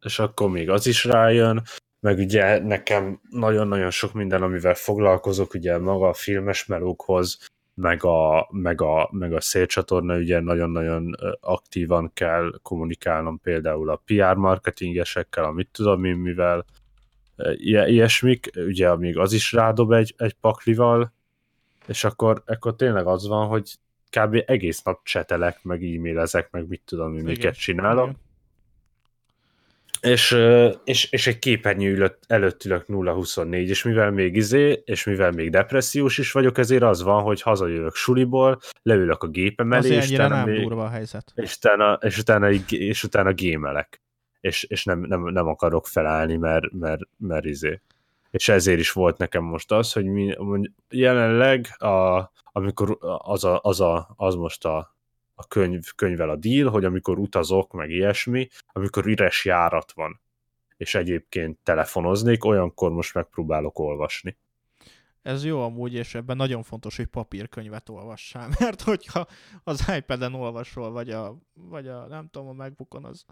És akkor még az is rájön, meg ugye nekem nagyon-nagyon sok minden, amivel foglalkozok, ugye maga a filmes melókhoz, meg a, meg a, meg a szélcsatorna ugye nagyon-nagyon aktívan kell kommunikálnom például a PR marketingesekkel, amit tudom én mivel, ilyesmik, ugye amíg az is rádob egy, egy paklival, és akkor, akkor tényleg az van, hogy kb. egész nap csetelek, meg e-mailezek, meg mit tudom, mi miket csinálok. Igen. És, és, és egy képernyő előtt ülök 0-24, és mivel még izé, és mivel még depressziós is vagyok, ezért az van, hogy hazajövök suliból, leülök a gépem elé, és utána, nem még, durva a helyzet. És utána, és utána, és utána gémelek. És, és nem, nem, nem akarok felállni, mert, mert, mert izé. És ezért is volt nekem most az, hogy mi, jelenleg, a, amikor az, a, az, a, az most a, a könyv, könyvel a deal, hogy amikor utazok, meg ilyesmi, amikor üres járat van, és egyébként telefonoznék, olyankor most megpróbálok olvasni. Ez jó amúgy, és ebben nagyon fontos, hogy papírkönyvet olvassál, mert hogyha az iPad-en olvasol, vagy a, vagy a nem tudom, a MacBookon, az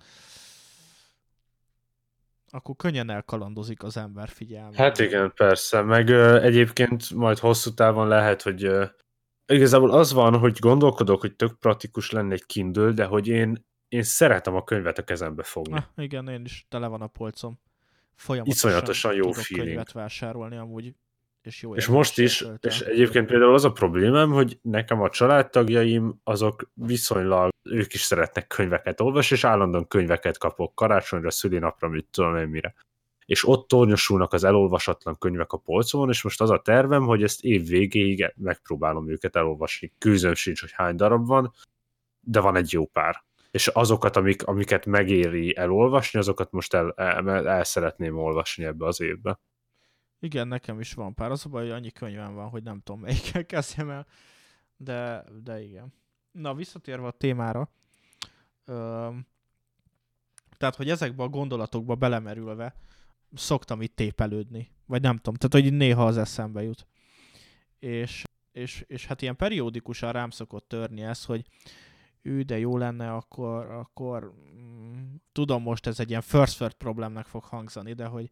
akkor könnyen elkalandozik az ember figyelme. Hát igen, persze, meg ö, egyébként majd hosszú távon lehet, hogy ö, igazából az van, hogy gondolkodok, hogy tök praktikus lenne egy Kindle, de hogy én, én szeretem a könyvet a kezembe fogni. Ah, igen, én is tele van a polcom. Folyamatosan Iszonyatosan jó tudok feeling. könyvet vásárolni amúgy, és jó És most is, töltöm. és egyébként például az a problémám, hogy nekem a családtagjaim azok viszonylag, ők is szeretnek könyveket olvasni, és állandóan könyveket kapok karácsonyra, szülinapra, mit tudom én mire és ott tornyosulnak az elolvasatlan könyvek a polcon, és most az a tervem, hogy ezt év végéig megpróbálom őket elolvasni. Kőzöm sincs, hogy hány darab van, de van egy jó pár. És azokat, amik, amiket megéri elolvasni, azokat most el, el, el szeretném olvasni ebbe az évbe. Igen, nekem is van pár. Az a baj, hogy annyi könyvem van, hogy nem tudom melyikkel kezdjem el, de, de igen. Na, visszatérve a témára, ö, tehát, hogy ezekbe a gondolatokba belemerülve, szoktam itt tépelődni. Vagy nem tudom, tehát hogy néha az eszembe jut. És, és, és hát ilyen periódikusan rám szokott törni ez, hogy ő, de jó lenne, akkor, akkor mm, tudom most ez egy ilyen first world problémnek fog hangzani, de hogy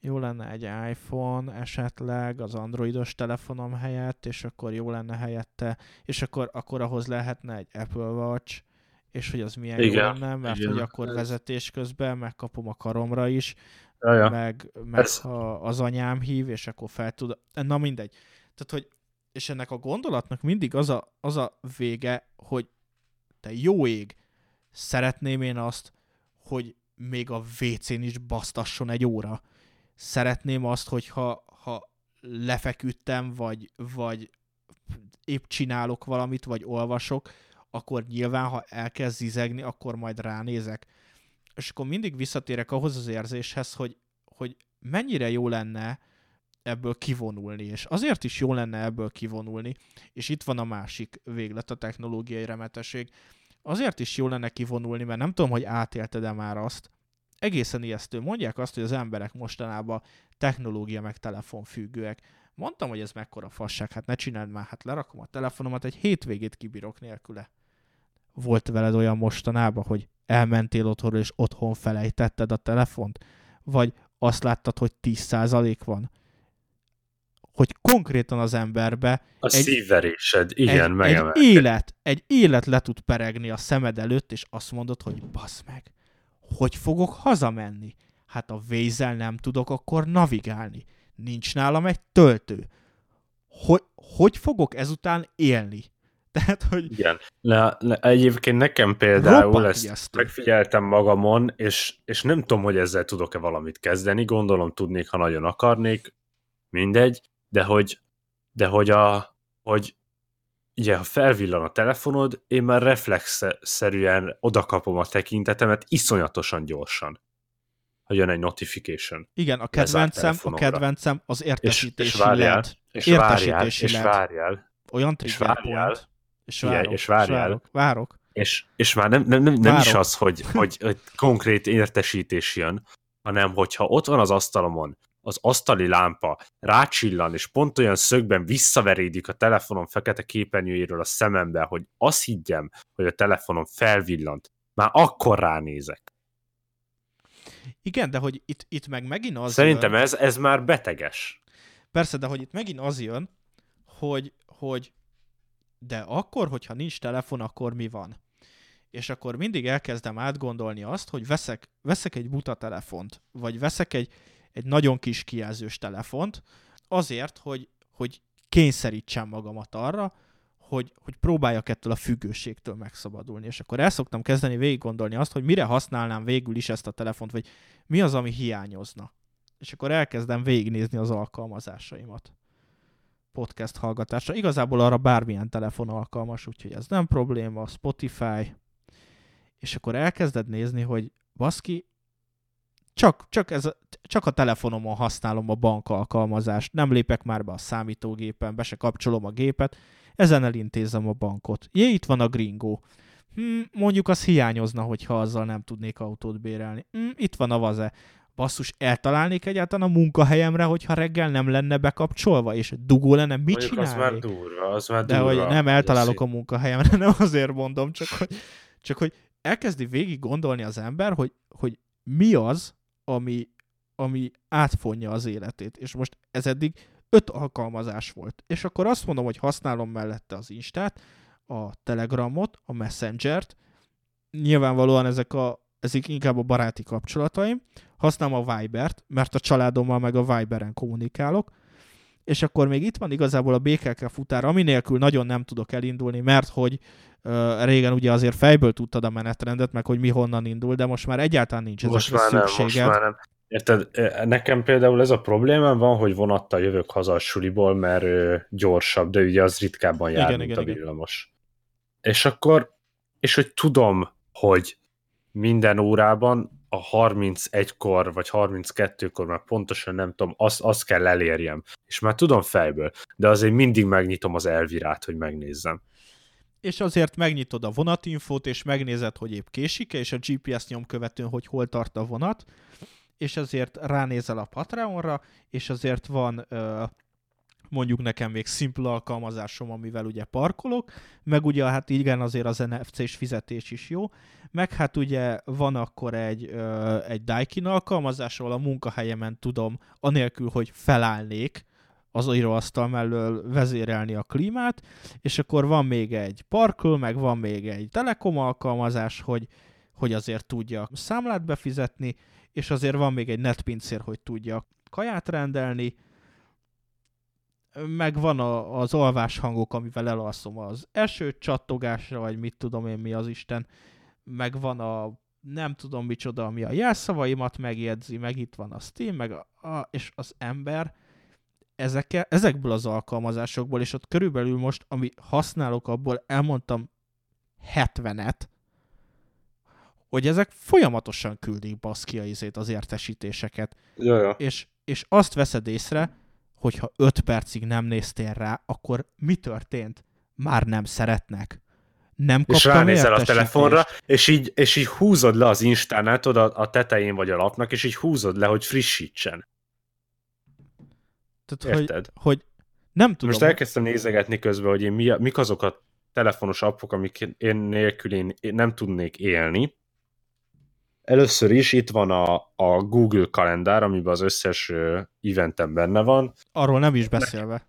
jó lenne egy iPhone esetleg az androidos telefonom helyett, és akkor jó lenne helyette, és akkor, akkor ahhoz lehetne egy Apple Watch, és hogy az milyen igen, jó lenne, mert igen. hogy akkor vezetés közben megkapom a karomra is, ja, ja. meg, meg Ez... ha az anyám hív, és akkor fel tud... Na mindegy. Tehát, hogy és ennek a gondolatnak mindig az a, az a vége, hogy te jó ég, szeretném én azt, hogy még a WC-n is basztasson egy óra. Szeretném azt, hogyha ha lefeküdtem, vagy, vagy épp csinálok valamit, vagy olvasok, akkor nyilván, ha elkezd zizegni, akkor majd ránézek és akkor mindig visszatérek ahhoz az érzéshez, hogy, hogy mennyire jó lenne ebből kivonulni, és azért is jó lenne ebből kivonulni, és itt van a másik véglet, a technológiai remetesség, azért is jó lenne kivonulni, mert nem tudom, hogy átélted-e már azt, egészen ijesztő. Mondják azt, hogy az emberek mostanában technológia meg telefon függőek. Mondtam, hogy ez mekkora fasság, hát ne csináld már, hát lerakom a telefonomat, egy hétvégét kibírok nélküle. Volt veled olyan mostanában, hogy elmentél otthonról, és otthon felejtetted a telefont? Vagy azt láttad, hogy 10% van? Hogy konkrétan az emberbe a egy, szívverésed, igen, egy, egy élet, egy élet le tud peregni a szemed előtt, és azt mondod, hogy basz meg, hogy fogok hazamenni? Hát a vézel nem tudok akkor navigálni. Nincs nálam egy töltő. Hogy, hogy fogok ezután élni? Tehát, hogy... Igen. Ne, ne, egyébként nekem például ezt ijesztő. megfigyeltem magamon, és, és nem tudom, hogy ezzel tudok-e valamit kezdeni, gondolom tudnék, ha nagyon akarnék, mindegy, de hogy, de hogy a, hogy ugye, ha felvillan a telefonod, én már reflexszerűen odakapom a tekintetemet iszonyatosan gyorsan ha jön egy notification. Igen, a kedvencem, a kedvencem az értesítési és, és várjál, LED. És várjál, és várjál, Olyan trigger és várjál, point. És várok, Igen, és várjál. És várok. várok. És, és már nem, nem, nem, nem is az, hogy, hogy, hogy konkrét értesítés jön, hanem hogyha ott van az asztalomon az asztali lámpa rácsillan, és pont olyan szögben visszaverédik a telefonom fekete képernyőjéről a szemembe, hogy azt higgyem, hogy a telefonom felvillant, már akkor ránézek. Igen, de hogy itt, itt meg megint az Szerintem jön, ez, ez már beteges. Persze, de hogy itt megint az jön, hogy, hogy de akkor, hogyha nincs telefon, akkor mi van? És akkor mindig elkezdem átgondolni azt, hogy veszek, veszek egy buta telefont, vagy veszek egy, egy nagyon kis kijelzős telefont, azért, hogy, hogy kényszerítsem magamat arra, hogy, hogy próbáljak ettől a függőségtől megszabadulni. És akkor el szoktam kezdeni végig gondolni azt, hogy mire használnám végül is ezt a telefont, vagy mi az, ami hiányozna. És akkor elkezdem végignézni az alkalmazásaimat podcast hallgatásra. Igazából arra bármilyen telefon alkalmas, úgyhogy ez nem probléma, Spotify, és akkor elkezded nézni, hogy baszki, csak, csak, ez, csak a telefonomon használom a bank alkalmazást, nem lépek már be a számítógépen, be se kapcsolom a gépet, ezen elintézem a bankot. Jé, itt van a gringo. Hm, mondjuk az hiányozna, hogyha azzal nem tudnék autót bérelni. Hm, itt van a vaze. Basszus, eltalálnék egyáltalán a munkahelyemre, hogyha reggel nem lenne bekapcsolva, és dugó lenne, mit Mondjuk csinálnék? az már durva, az már De durva. hogy nem eltalálok a munkahelyemre, nem azért mondom, csak hogy, csak hogy elkezdi végig gondolni az ember, hogy, hogy mi az, ami, ami átfonja az életét. És most ez eddig öt alkalmazás volt. És akkor azt mondom, hogy használom mellette az Instát, a Telegramot, a Messengert, nyilvánvalóan ezek, a, ezek inkább a baráti kapcsolataim, használom a Vibert, mert a családommal meg a Viberen kommunikálok, és akkor még itt van igazából a BKK futár, ami nélkül nagyon nem tudok elindulni, mert hogy uh, régen ugye azért fejből tudtad a menetrendet, meg hogy mi honnan indul, de most már egyáltalán nincs ez most már nem, most már nem. Érted, nekem például ez a problémám van, hogy vonattal jövök haza a suliból, mert ő, gyorsabb, de ugye az ritkábban jár, igen, mint igen, a villamos. Igen. És akkor, és hogy tudom, hogy minden órában a 31-kor, vagy 32-kor már pontosan nem tudom, azt, azt kell elérjem. És már tudom fejből, de azért mindig megnyitom az elvirát, hogy megnézzem. És azért megnyitod a vonatinfót, és megnézed, hogy épp késik és a GPS nyom követően, hogy hol tart a vonat, és azért ránézel a Patreonra, és azért van ö, mondjuk nekem még szimpla alkalmazásom, amivel ugye parkolok, meg ugye hát igen azért az NFC-s fizetés is jó, meg hát ugye van akkor egy, ö, egy Daikin alkalmazás, ahol a munkahelyemen tudom, anélkül, hogy felállnék, az íróasztal mellől vezérelni a klímát, és akkor van még egy parkol, meg van még egy telekom alkalmazás, hogy, hogy azért tudja számlát befizetni, és azért van még egy netpincér, hogy tudja kaját rendelni, meg van a, az alvás hangok, amivel elalszom az eső csattogásra, vagy mit tudom én mi az Isten, meg van a nem tudom micsoda, ami a jelszavaimat megjegyzi, meg itt van a Steam, meg a, a, és az ember ezeke, ezekből az alkalmazásokból, és ott körülbelül most, ami használok, abból elmondtam 70-et, hogy ezek folyamatosan küldik baszki a izét, az értesítéseket. Jaja. És, és azt veszed észre, hogyha 5 percig nem néztél rá, akkor mi történt? Már nem szeretnek. Nem És ránézel a telefonra, és így, és így húzod le az Instánál, tudod, a tetején vagy a lapnak, és így húzod le, hogy frissítsen. Tehát, Érted? Hogy, hogy nem tudom. Most elkezdtem nézegetni közben, hogy én mi, mik azok a telefonos appok, amik én nélkül én, én nem tudnék élni. Először is itt van a, a Google kalendár, amiben az összes eventem benne van. Arról nem is beszélve.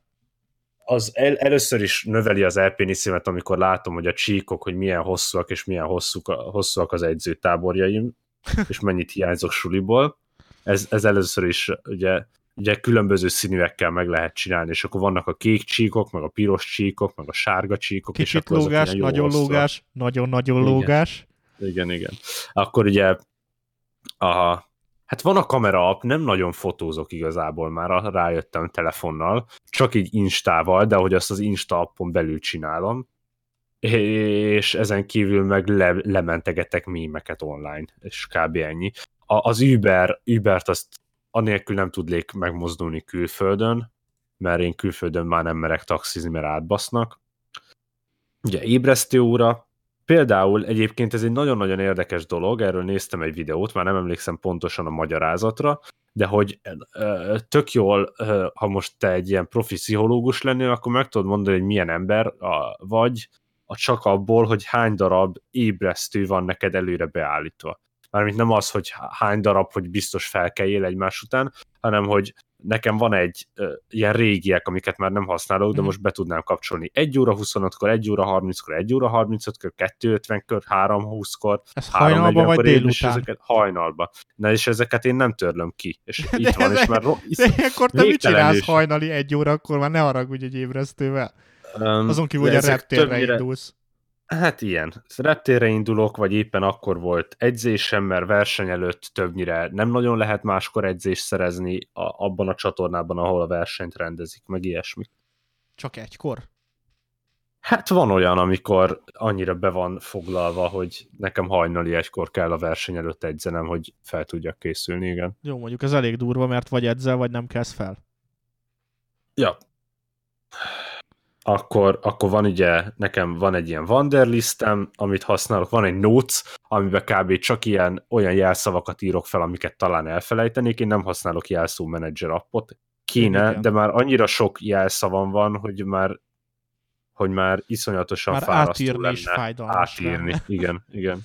Az el, először is növeli az elpéniszimet, amikor látom, hogy a csíkok, hogy milyen hosszúak és milyen hosszúk, hosszúak az edzőtáborjaim, és mennyit hiányzok suliból. Ez, ez először is ugye ugye különböző színűekkel meg lehet csinálni, és akkor vannak a kék csíkok, meg a piros csíkok, meg a sárga csíkok. Kicsit és akkor lógás, nagyon lógás, nagyon-nagyon lógás. Igen, igen. Akkor ugye a, hát van a kamera app, nem nagyon fotózok igazából már, rájöttem telefonnal, csak így Instával, de hogy azt az Insta appon belül csinálom, és ezen kívül meg le, lementegetek mímeket online, és kb. ennyi. A, az Uber, Ubert azt anélkül nem tudnék megmozdulni külföldön, mert én külföldön már nem merek taxizni, mert átbasznak. Ugye ébresztő óra, például egyébként ez egy nagyon-nagyon érdekes dolog, erről néztem egy videót, már nem emlékszem pontosan a magyarázatra, de hogy tök jól, ha most te egy ilyen profi pszichológus lennél, akkor meg tudod mondani, hogy milyen ember vagy, a csak abból, hogy hány darab ébresztő van neked előre beállítva. Mármint nem az, hogy hány darab, hogy biztos felkeljél egymás után, hanem hogy nekem van egy uh, ilyen régiek, amiket már nem használok, de Mhm. most be tudnám kapcsolni 1 óra 25-kor, 1 óra 30-kor, 1 óra 35-kor, 2.50-kor, 3.20-kor, Ez hajnalban vagy 3.40-kor én, és délután? ezeket hajnalba. Na és ezeket én nem törlöm ki. És De itt van, ez- és már ro- De ilyenkor te mit csinálsz is. hajnali egy óra, akkor már ne haragudj egy ébresztővel. um, Azon kívül, hogy a ezek reptérre többnyire- indulsz. Hát ilyen. Reptérre indulok, vagy éppen akkor volt edzésem, mert verseny előtt többnyire nem nagyon lehet máskor edzést szerezni a, abban a csatornában, ahol a versenyt rendezik, meg ilyesmi. Csak egykor? Hát van olyan, amikor annyira be van foglalva, hogy nekem hajnali egykor kell a verseny előtt edzenem, hogy fel tudjak készülni, igen. Jó, mondjuk ez elég durva, mert vagy edzel, vagy nem kezd fel. Ja. Akkor, akkor van ugye, nekem van egy ilyen Wanderlistem, amit használok, van egy Notes, amiben kb. csak ilyen olyan jelszavakat írok fel, amiket talán elfelejtenék, én nem használok jelszó menedzser appot. Kéne, Igen. de már annyira sok jelszavam van, hogy már hogy már iszonyatosan Már fárasztó átírni lenne is fájdalmas átírni. lenne. Igen, igen.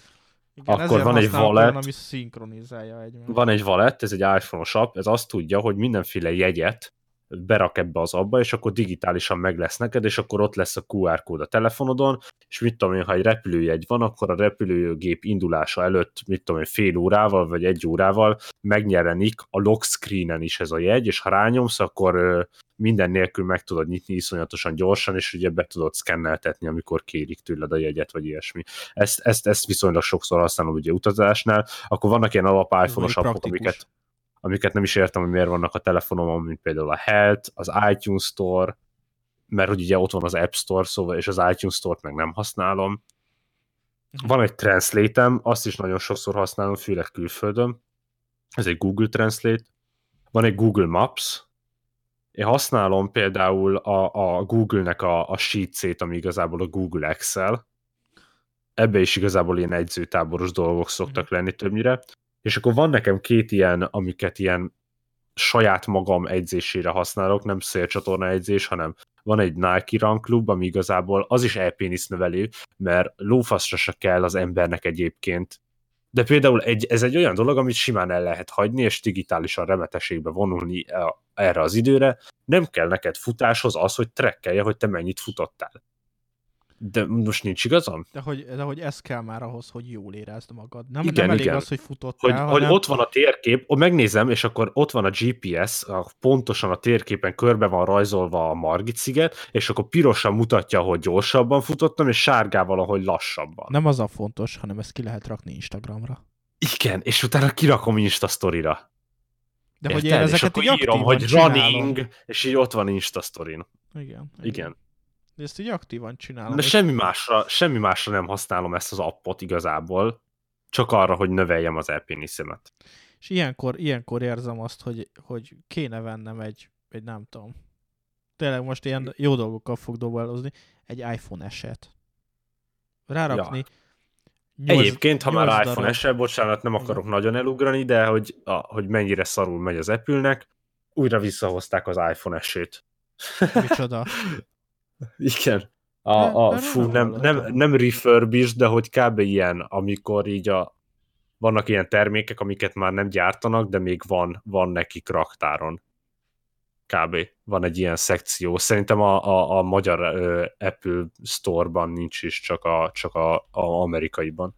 Igen, Akkor van egy wallet. Olyan, ami szinkronizálja egymást. Van egy wallet, ez egy iPhone-os app, ez azt tudja, hogy mindenféle jegyet berak ebbe az abba, és akkor digitálisan meg lesz neked, és akkor ott lesz a QR kód a telefonodon, és mit tudom én, ha egy repülőjegy van, akkor a repülőgép indulása előtt, mit tudom én, fél órával, vagy egy órával megjelenik a lock screenen is ez a jegy, és ha rányomsz, akkor minden nélkül meg tudod nyitni iszonyatosan gyorsan, és ugye be tudod szkenneltetni, amikor kérik tőled a jegyet, vagy ilyesmi. Ezt, ezt, ezt viszonylag sokszor használom ugye utazásnál, akkor vannak ilyen alap iPhone-os appok, amiket, amiket nem is értem, hogy miért vannak a telefonomon, mint például a Health, az iTunes Store, mert hogy ugye ott van az App Store, szóval, és az iTunes Store-t meg nem használom. Mhm. Van egy translate azt is nagyon sokszor használom, főleg külföldön. Ez egy Google Translate. Van egy Google Maps. Én használom például a, a Google-nek a, a Sheets-ét, ami igazából a Google Excel. Ebbe is igazából ilyen edzőtáboros dolgok szoktak lenni többnyire. És akkor van nekem két ilyen, amiket ilyen saját magam edzésére használok, nem szélcsatorna edzés, hanem van egy Nike Run Club, ami igazából az is elpénisz növelő, mert lófaszra se kell az embernek egyébként. De például egy, ez egy olyan dolog, amit simán el lehet hagyni, és digitálisan remeteségbe vonulni e- erre az időre. Nem kell neked futáshoz az, hogy trekkelje, hogy te mennyit futottál. De most nincs igazam? De hogy, de hogy ez kell már ahhoz, hogy jól érezd magad. Nem, Igen, nem elég igen. az, hogy futottál, hogy, hanem... hogy ott van a térkép, ott megnézem, és akkor ott van a GPS, a, pontosan a térképen körbe van rajzolva a Margit sziget, és akkor pirosan mutatja, hogy gyorsabban futottam, és sárgával, ahogy lassabban. Nem az a fontos, hanem ezt ki lehet rakni Instagramra. Igen, és utána kirakom Insta sztorira. De hogy én Érted? és ezeket akkor így írom, hogy csinálom. running, és így ott van Insta sztorin. Igen, Igen. De ezt így aktívan csinálom. De semmi másra, semmi másra nem használom ezt az appot igazából, csak arra, hogy növeljem az elpéniszemet. És ilyenkor, ilyenkor érzem azt, hogy, hogy kéne vennem egy, egy nem tudom, tényleg most ilyen jó dolgokkal fog dobálózni, egy iPhone eset. Rárakni. Nyolc, Egyébként, ha már iPhone esel, bocsánat, nem akarok nagyon elugrani, de hogy, a, hogy mennyire szarul megy az Apple-nek, újra visszahozták az iPhone esét. Micsoda. Igen. A, a, erről fú, nem nem, nem, nem refurbish, de hogy kb. ilyen, amikor így a, vannak ilyen termékek, amiket már nem gyártanak, de még van, van nekik raktáron. Kb. Van egy ilyen szekció. Szerintem a, a, a magyar ö, Apple Store-ban nincs is, csak a, csak a, a amerikaiban.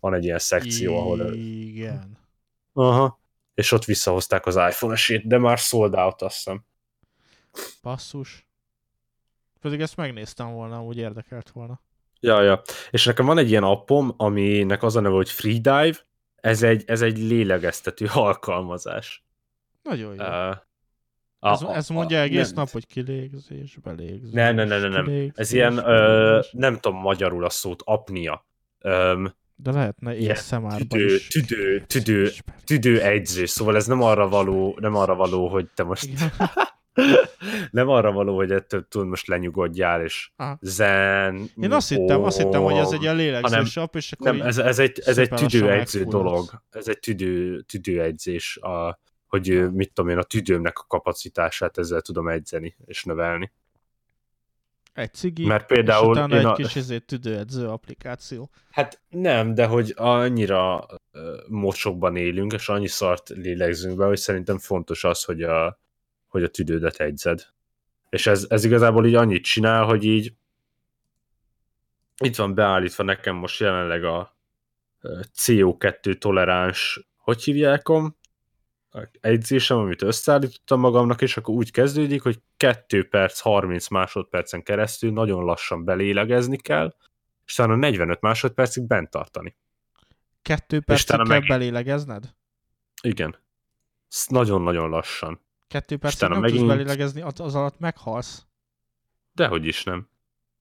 Van egy ilyen szekció, ahol... Igen. Aha. És ott visszahozták az iPhone esét, de már sold out, azt hiszem. Passzus. Pedig ezt megnéztem volna, úgy érdekelt volna. Ja, ja. És nekem van egy ilyen appom, aminek az a neve, hogy Freedive. Ez egy, ez egy lélegeztető alkalmazás. Nagyon jó. Uh, ez, ez mondja egész nem, nap, hogy kilégzés, belégzés. Ne, ne, ne, ne, nem. kilégzés, Ez ilyen, ö, nem tudom magyarul a szót, apnia. Öm, De lehetne ilyen éjszemárba tüdő, is. tüdő, tüdő, tüdő egyzés, szóval ez nem arra való, nem arra való, hogy te most Igen. nem arra való, hogy ettől tudod most lenyugodjál, és Aha. zen. Én azt hittem, azt hittem, hogy ez egy ilyen app, és akkor Nem, ez, ez egy, ez egy tüdőegyző dolog. Ez egy tüdő, tüdőegyzés, a, hogy mit tudom én, a tüdőmnek a kapacitását ezzel tudom edzeni és növelni. Egy cigi, Mert például és utána egy a- kis izé, tüdőedző applikáció. Hát nem, de hogy annyira mocsokban élünk, és annyi szart lélegzünk be, hogy szerintem fontos az, hogy a, hogy a tüdődet egyzed. És ez, ez igazából így annyit csinál, hogy így itt van beállítva nekem most jelenleg a CO2 toleráns, hogy hívják egyzésem, amit összeállítottam magamnak, és akkor úgy kezdődik, hogy 2 perc 30 másodpercen keresztül nagyon lassan belélegezni kell, és utána 45 másodpercig bent tartani. Kettő percig kell meg... belélegezned? Igen. Nagyon-nagyon lassan. Kettő percig nem megint... tudsz belélegezni, az alatt meghalsz. Dehogy is nem.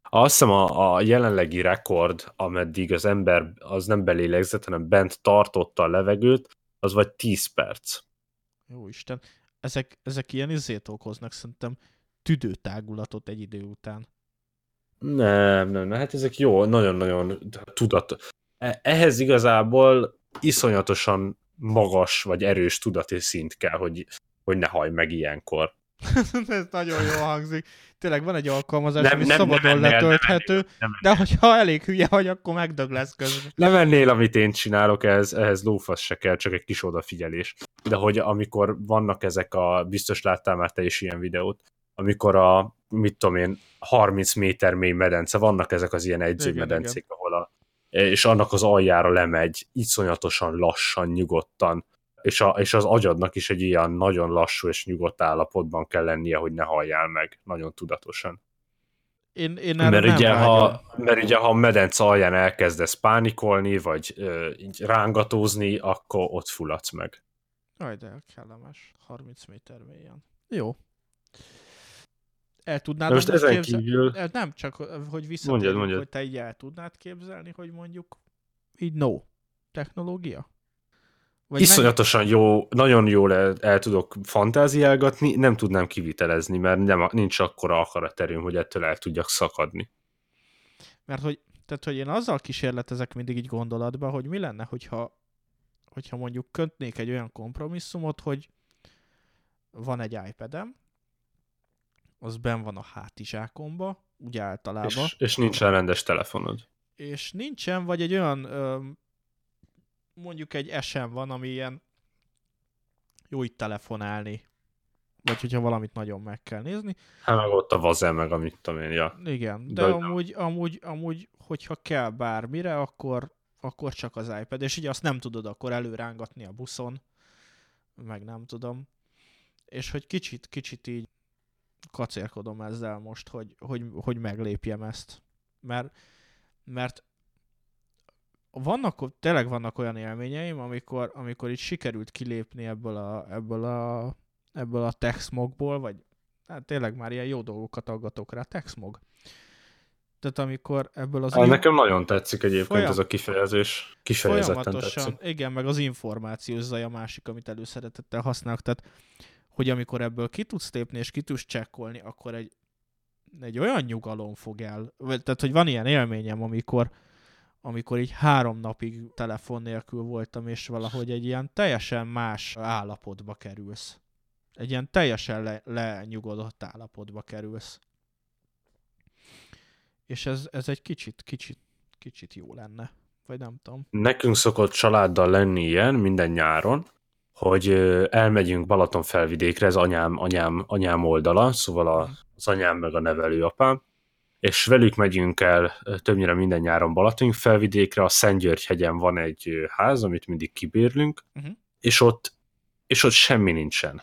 Azt hiszem a, a jelenlegi rekord, ameddig az ember az nem belélegzett, hanem bent tartotta a levegőt, az vagy 10 perc. Jó Isten, ezek, ezek ilyen izét okoznak szerintem tüdőtágulatot egy idő után. Nem, nem, nem, hát ezek jó, nagyon-nagyon tudat. E, ehhez igazából iszonyatosan magas vagy erős tudati szint kell, hogy, hogy ne hajj meg ilyenkor. Ez nagyon jó hangzik. Tényleg van egy alkalmazás, nem, ami nem, szabadon nem letölthető, nem, nem, de hogyha elég hülye vagy, akkor megdög lesz közben. Nem ennél, amit én csinálok, ehhez, ehhez lófasz se kell, csak egy kis odafigyelés. De hogy amikor vannak ezek a, biztos láttál már te is ilyen videót, amikor a, mit tudom én, 30 méter mély medence, vannak ezek az ilyen edzőmedencék, ahol a, és annak az aljára lemegy, iszonyatosan lassan, nyugodtan, és, a, és az agyadnak is egy ilyen nagyon lassú és nyugodt állapotban kell lennie, hogy ne halljál meg, nagyon tudatosan. Én, én mert, nem ugye, ha, mert ugye, ha a medence alján elkezdesz pánikolni, vagy ö, így rángatózni, akkor ott fulladsz meg. Aj, de kellemes. 30 méter mélyen. Jó. El tudnád most ezen képzel... kívül... Nem, csak hogy visszatérjünk, hogy te így el tudnád képzelni, hogy mondjuk így no technológia? Vagy Iszonyatosan meg... jó, nagyon jól el, el tudok fantáziálgatni, nem tudnám kivitelezni, mert nem, nincs akkora akaraterőm, hogy ettől el tudjak szakadni. Mert hogy, tehát, hogy én azzal kísérletezek mindig így gondolatba, hogy mi lenne, hogyha, hogyha mondjuk kötnék egy olyan kompromisszumot, hogy van egy iPad-em, az ben van a hátizsákomba, úgy általában. És, és nincsen rendes telefonod. És nincsen, vagy egy olyan ö, mondjuk egy SM van, ami ilyen jó itt telefonálni, vagy hogyha valamit nagyon meg kell nézni. Hát meg ott a vazel meg, amit tudom én, ja. Igen, de, de amúgy, amúgy, amúgy, hogyha kell bármire, akkor, akkor csak az iPad, és így azt nem tudod akkor előrángatni a buszon, meg nem tudom. És hogy kicsit, kicsit így kacérkodom ezzel most, hogy, hogy, hogy meglépjem ezt. Mert, mert vannak, tényleg vannak olyan élményeim, amikor, amikor itt sikerült kilépni ebből a, ebből a, ebből a texmogból, vagy hát tényleg már ilyen jó dolgokat aggatok rá, texmog. Tehát amikor ebből az... Hát, nekem nagyon tetszik egyébként folyam... ez a kifejezés. Kifejezetten tetszik. Igen, meg az információs zaj a másik, amit előszeretettel használok. Tehát, hogy amikor ebből ki tudsz lépni és ki tudsz csekkolni, akkor egy, egy olyan nyugalom fog el. Tehát, hogy van ilyen élményem, amikor, amikor így három napig telefon nélkül voltam, és valahogy egy ilyen teljesen más állapotba kerülsz. Egy ilyen teljesen le, lenyugodott állapotba kerülsz. És ez, ez egy kicsit, kicsit, kicsit jó lenne. Vagy nem tudom. Nekünk szokott családdal lenni ilyen minden nyáron, hogy elmegyünk Balaton felvidékre, ez anyám, anyám, anyám oldala, szóval az anyám meg a nevelőapám, és velük megyünk el többnyire minden nyáron Balaton felvidékre, a Szentgyörgy hegyen van egy ház, amit mindig kibérlünk, uh-huh. és ott és ott semmi nincsen.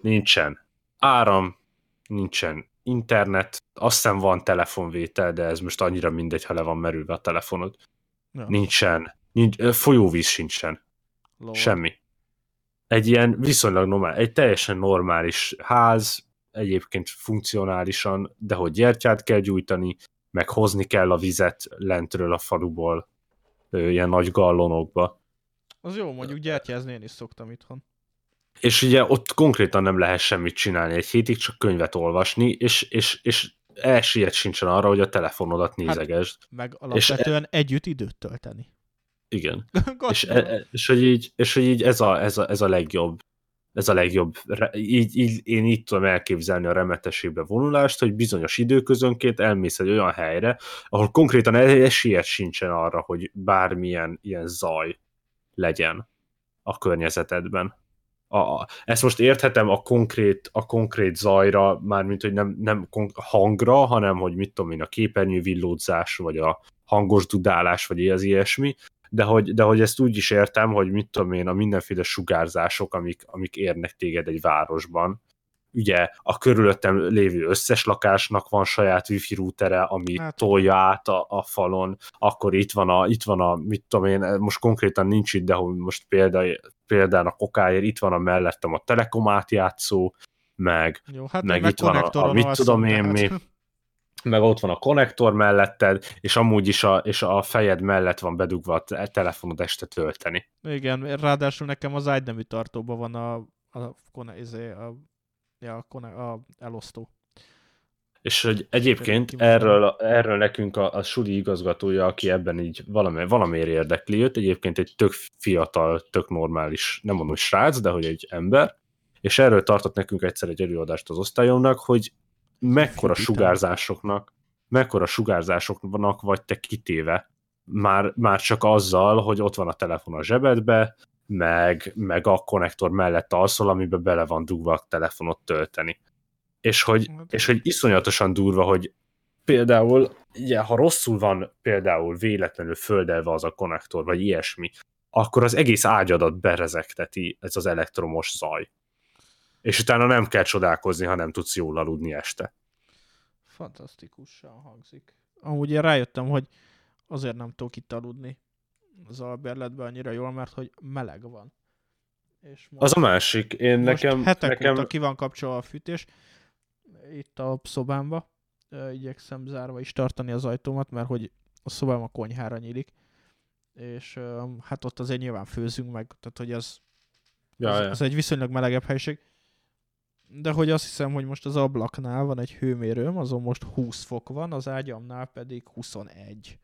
Nincsen áram, nincsen internet, aztán van telefonvétel, de ez most annyira mindegy, ha le van merülve a telefonod. Ja. Nincsen, nincs, folyóvíz sincsen. Lord. Semmi. Egy ilyen viszonylag normál, egy teljesen normális ház, egyébként funkcionálisan, de hogy gyertyát kell gyújtani, meg hozni kell a vizet lentről a faluból, ilyen nagy gallonokba. Az jó, mondjuk gyertyázni én is szoktam itthon. És ugye ott konkrétan nem lehet semmit csinálni egy hétig, csak könyvet olvasni, és, és, és elsiet sincsen arra, hogy a telefonodat hát, nézegesd. Hát, meg alapvetően és e... együtt időt tölteni. Igen. és, e, és, hogy így, és hogy így ez a, ez a, ez a legjobb ez a legjobb, így, így, én így tudom elképzelni a remetesébe vonulást, hogy bizonyos időközönként elmész egy olyan helyre, ahol konkrétan esélyed sincsen arra, hogy bármilyen ilyen zaj legyen a környezetedben. A, a, ezt most érthetem a konkrét, a konkrét zajra, mármint, hogy nem, nem hangra, hanem, hogy mit tudom én, a képernyő villódzás, vagy a hangos dudálás, vagy az ilyesmi, de hogy, de hogy ezt úgy is értem, hogy mit tudom én, a mindenféle sugárzások, amik, amik érnek téged egy városban, ugye a körülöttem lévő összes lakásnak van saját wifi routere, ami hát. tolja át a, a falon, akkor itt van a, itt van a, mit tudom én, most konkrétan nincs itt, de hogy most példa, példán a kokáért, itt van a mellettem a telekom átjátszó, meg, Jó, hát meg itt van a, a mit tudom én mi, meg ott van a konnektor melletted, és amúgy is a, és a fejed mellett van bedugva a telefonod este tölteni. Igen, ráadásul nekem az ágynemű tartóban van a, a, a, izé, a, a ja, a, a elosztó. És hogy egyébként erről, erről nekünk a, a suli igazgatója, aki ebben így valami, valamiért érdekli őt, egyébként egy tök fiatal, tök normális, nem mondom, srác, de hogy egy ember, és erről tartott nekünk egyszer egy előadást az osztályomnak, hogy mekkora sugárzásoknak, mekkora sugárzásoknak vagy te kitéve, már, már csak azzal, hogy ott van a telefon a zsebedbe, meg, meg a konnektor mellett alszol, amiben bele van dugva a telefonot tölteni. És hogy, hát és hogy iszonyatosan durva, hogy például, ugye, ha rosszul van például véletlenül földelve az a konnektor, vagy ilyesmi, akkor az egész ágyadat berezekteti ez az elektromos zaj. És utána nem kell csodálkozni, ha nem tudsz jól aludni este. Fantasztikusan hangzik. Amúgy én rájöttem, hogy azért nem tudok itt aludni, az albérletben annyira jól, mert hogy meleg van. És most, az a másik. Én most nekem... hetek nekem... óta ki van kapcsolva a fűtés, itt a szobámba. Igyekszem zárva is tartani az ajtómat, mert hogy a szobám a konyhára nyílik. És hát ott azért nyilván főzünk meg, tehát hogy az, ja, az, ja. az egy viszonylag melegebb helység. De hogy azt hiszem, hogy most az ablaknál van egy hőmérőm, azon most 20 fok van, az ágyamnál pedig 21.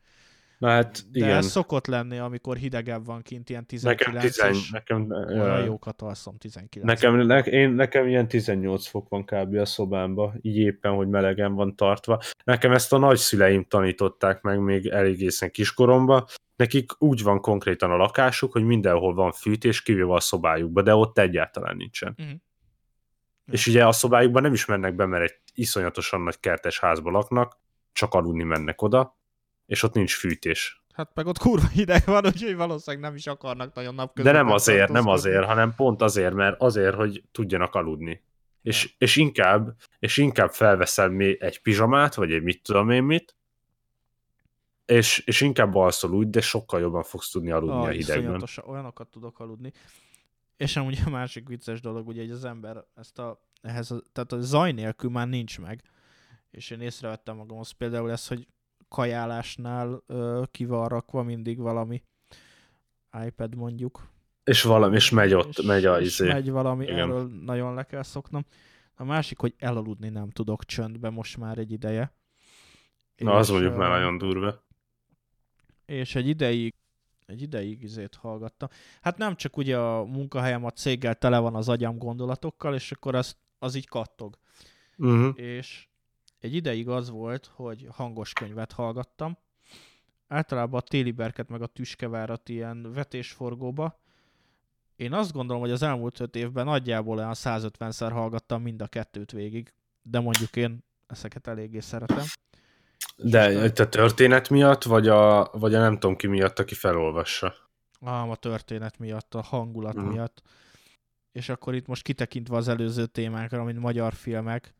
Na hát igen. De ez szokott lenni, amikor hidegebb van kint, ilyen 19 Nekem, tizen, nekem olyan jókat alszom 19 nekem, ne, én, nekem ilyen 18 fok van kb. a szobámba, így éppen, hogy melegen van tartva. Nekem ezt a nagyszüleim tanították meg még elégészen kiskoromba. Nekik úgy van konkrétan a lakásuk, hogy mindenhol van fűtés, kivéve a szobájukba, de ott egyáltalán nincsen. Uh-huh. És ugye a szobájukban nem is mennek be, mert egy iszonyatosan nagy kertes házba laknak, csak aludni mennek oda, és ott nincs fűtés. Hát meg ott kurva hideg van, úgyhogy valószínűleg nem is akarnak nagyon napközben. De nem azért, nem azért, hanem pont azért, mert azért, hogy tudjanak aludni. És, és, inkább, és inkább felveszel még egy pizsamát, vagy egy mit tudom én mit, és, és inkább alszol úgy, de sokkal jobban fogsz tudni aludni ah, a hidegben. Olyanokat tudok aludni. És amúgy a másik vicces dolog, ugye, hogy az ember ezt a, ehhez a, tehát a zaj nélkül már nincs meg. És én észrevettem magamhoz például ezt, hogy kajálásnál ö, ki van rakva mindig valami iPad mondjuk. És valami, és megy ott, és, megy a izé. megy valami, Igen. erről nagyon le kell szoknom. A másik, hogy elaludni nem tudok csöndbe most már egy ideje. Na, és, az mondjuk már nagyon durva. És egy ideig egy ideig izét hallgattam. Hát nem csak ugye a munkahelyem a céggel tele van az agyam gondolatokkal, és akkor az, az így kattog. Uh-huh. És egy ideig az volt, hogy hangos könyvet hallgattam. Általában a téli berket meg a tüskevárat ilyen vetésforgóba. Én azt gondolom, hogy az elmúlt öt évben nagyjából olyan 150-szer hallgattam mind a kettőt végig, de mondjuk én ezeket eléggé szeretem. De a történet miatt, vagy a, vagy a nem tudom ki miatt, aki felolvassa? Ah, a történet miatt, a hangulat uh-huh. miatt. És akkor itt most kitekintve az előző témákra, mint magyar filmek,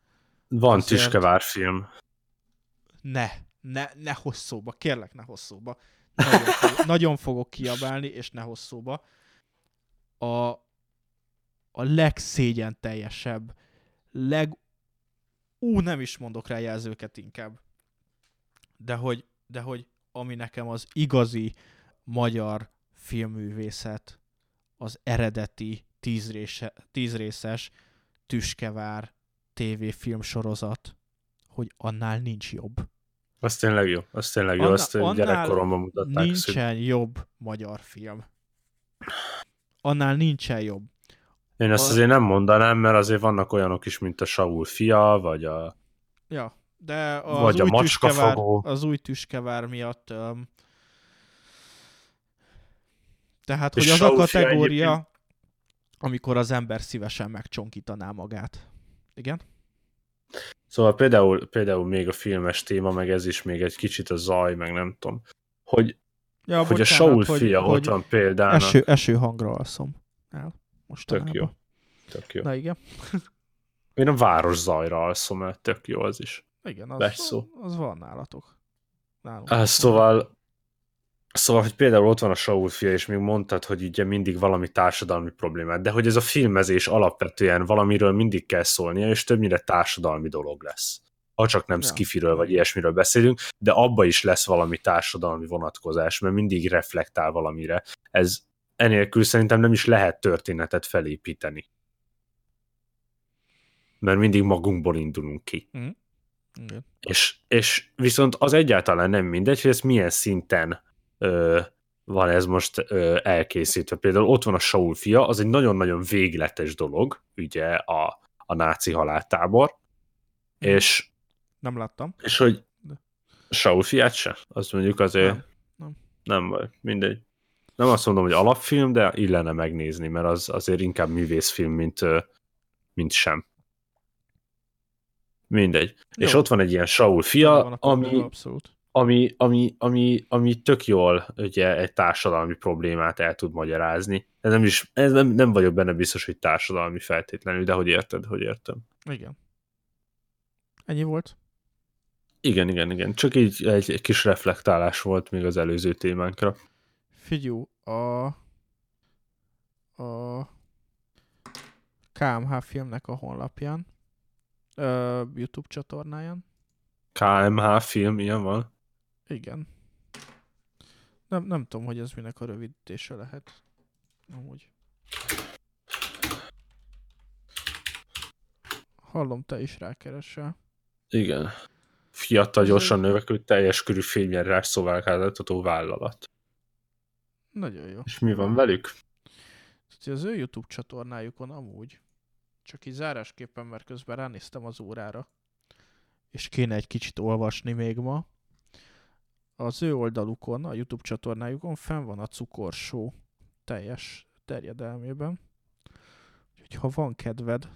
van Tüskevár film. Ne, ne, ne hosszóba, kérlek ne hosszóba. Nagyon, fogok, nagyon fogok kiabálni, és ne hosszóba. A, a legszégyen teljesebb, leg... Ú, nem is mondok rá jelzőket inkább. De hogy, de hogy ami nekem az igazi magyar filmművészet, az eredeti tízrése, tízrészes Tüskevár tévéfilm sorozat, hogy annál nincs jobb. Az tényleg jó, az tényleg jó, Anna, azt gyerekkoromban mutatták. Nincsen szép. jobb magyar film. Annál nincsen jobb. Én ezt a... azért nem mondanám, mert azért vannak olyanok is, mint a Saul fia, vagy a... Ja, de az, vagy új, a tüskevár, az új tüskevár miatt um, Tehát, hogy az a kategória, egyébként- amikor az ember szívesen megcsonkítaná magát. Igen? Szóval például, például még a filmes téma, meg ez is még egy kicsit a zaj, meg nem tudom, hogy, Ja, hogy a bocsánat, Saul hogy- fia hogy ott van például. Eső, eső hangra alszom el mostanában. Tök jó. Tök jó. Na igen. Én a város zajra alszom el, tök jó az is. Igen, az, szó. az van nálatok. Nálunk. Szóval, szóval, hogy például ott van a Saul fia, és még mondtad, hogy ugye mindig valami társadalmi problémát, de hogy ez a filmezés alapvetően valamiről mindig kell szólnia, és többnyire társadalmi dolog lesz. Ha csak nem Ja. skifiről vagy ilyesmiről beszélünk, de abba is lesz valami társadalmi vonatkozás, mert mindig reflektál valamire. Ez enélkül szerintem nem is lehet történetet felépíteni. Mert mindig magunkból indulunk ki. Igen. És, és viszont az egyáltalán nem mindegy, hogy ez milyen szinten ö, van ez most ö, elkészítve. Például ott van a Saul fia, az egy nagyon-nagyon végletes dolog, ugye a, a náci haláltábor, és, Nem láttam. és hogy De- Saul fiát se, azt mondjuk azért Nem, nem. nem baj, mindegy. Nem azt mondom, hogy alapfilm, de illene megnézni, mert az azért inkább művészfilm, mint, mint sem. Mindegy. Jó. És ott van egy ilyen Saul fia, van ami, Abszolút. ami, ami, ami, ami tök jól ugye, egy társadalmi problémát el tud magyarázni. Ez nem, is, ez nem, nem vagyok benne biztos, hogy társadalmi feltétlenül, de hogy érted, hogy értem. Igen. Ennyi volt? Igen, igen, igen. Csak így egy, egy kis reflektálás volt még az előző témánkra. Figyú, a, a KMH filmnek a honlapján, ö, YouTube csatornáján, KMH film, ilyen van? igen. Nem, nem tudom, hogy ez minek a rövidítése lehet. Amúgy. Hallom, te is rákeresel. Igen. Fiatal, gyorsan növekvő, teljes körű fényjárás szolgáltató vállalat. Nagyon jó. És mi van velük? Tehát az ő YouTube csatornájukon amúgy, csak így zárásképpen, mert közben ránéztem az órára, és kéne egy kicsit olvasni még ma. Az ő oldalukon, a YouTube csatornájukon fenn van a cukorsó teljes terjedelmében. Úgyhogy ha van kedved,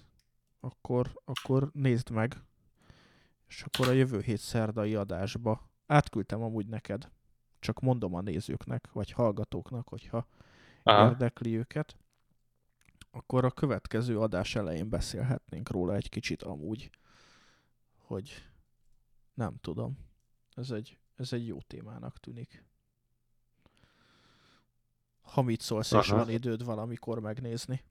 akkor, akkor nézd meg. És akkor a jövő hét szerdai adásba átküldtem amúgy neked. Csak mondom a nézőknek, vagy hallgatóknak, hogyha Aha. érdekli őket, akkor a következő adás elején beszélhetnénk róla egy kicsit amúgy, hogy nem tudom. Ez egy, ez egy jó témának tűnik. Ha mit szólsz, és Aha. van időd valamikor megnézni.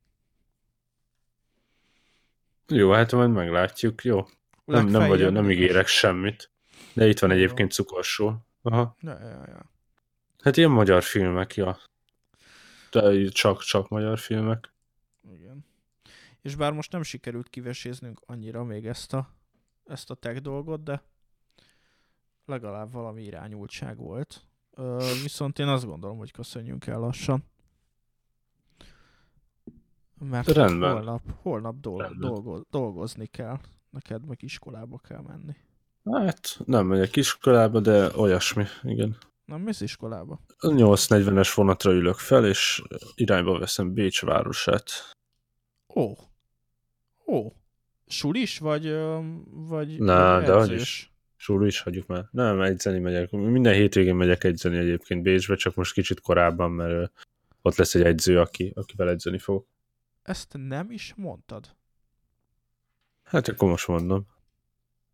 Jó, hát majd meglátjuk. Jó. Nem, nem, vagyok, nem ígérek semmit. De itt van egyébként cukorsó. Aha. Ja, ja, ja. Hát ilyen magyar filmek, ja. De csak, csak magyar filmek. Igen. És bár most nem sikerült kiveséznünk annyira még ezt a, ezt a tech dolgot, de legalább valami irányultság volt. Ö, viszont én azt gondolom, hogy köszönjünk el lassan. Mert Rendben. holnap, holnap dolgo, Rendben. dolgo, dolgozni kell. Neked meg iskolába kell menni. Hát nem megyek iskolába, de olyasmi, igen. Nem mész iskolába? A 8.40-es vonatra ülök fel, és irányba veszem Bécs városát. Ó. Ó. Sulis, vagy, vagy, Na, de hogy is. Súló is hagyjuk már. Nem, egyzeni megyek. Minden hétvégén megyek egyzeni egyébként Bécsbe, csak most kicsit korábban, mert ott lesz egy edző, aki, akivel edzeni fog. Ezt nem is mondtad. Hát akkor most mondom.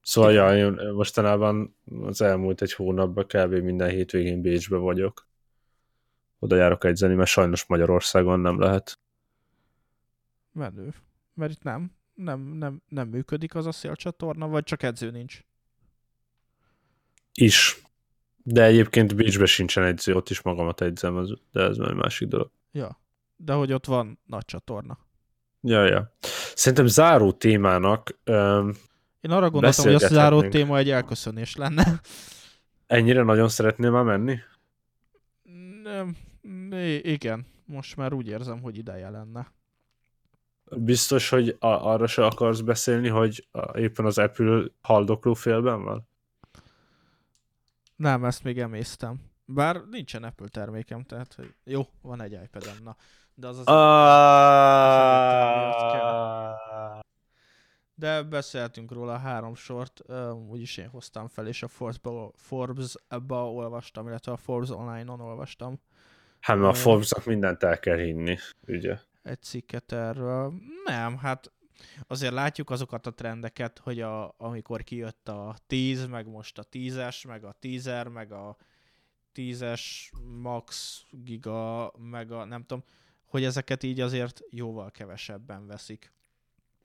Szóval ja, én mostanában az elmúlt egy hónapban kb. minden hétvégén Bécsbe vagyok. Oda járok edzeni, mert sajnos Magyarországon nem lehet. Menő. Mert itt nem, nem, nem, nem működik az a szélcsatorna, vagy csak edző nincs. Is. De egyébként Bécsbe sincsen edző, ott is magamat edzem, de ez már egy másik dolog. Ja. De hogy ott van nagy csatorna. Ja, ja. Szerintem záró témának um, Én arra gondoltam, hogy a záró téma egy elköszönés lenne. ennyire nagyon szeretnél már menni? Nem, I- igen. Most már úgy érzem, hogy ideje lenne. Biztos, hogy a, arra se akarsz beszélni, hogy éppen az Apple haldokló félben van? Nem, ezt még emésztem. Bár nincsen Apple termékem, tehát hogy jó, van egy iPad-em, na. De az az... Ah. De beszéltünk róla három sort, úgyis én hoztam fel, és a Forbes-ba, Forbes-ba olvastam, illetve a Forbes online-on olvastam. Hát mert a Forbes-nak mindent el kell hinni, ugye? egy cikket erről. Nem, hát azért látjuk azokat a trendeket, hogy a, amikor kijött a 10, meg most a 10-es, meg a 10 meg a 10-es Max Giga, meg a nem tudom, hogy ezeket így azért jóval kevesebben veszik.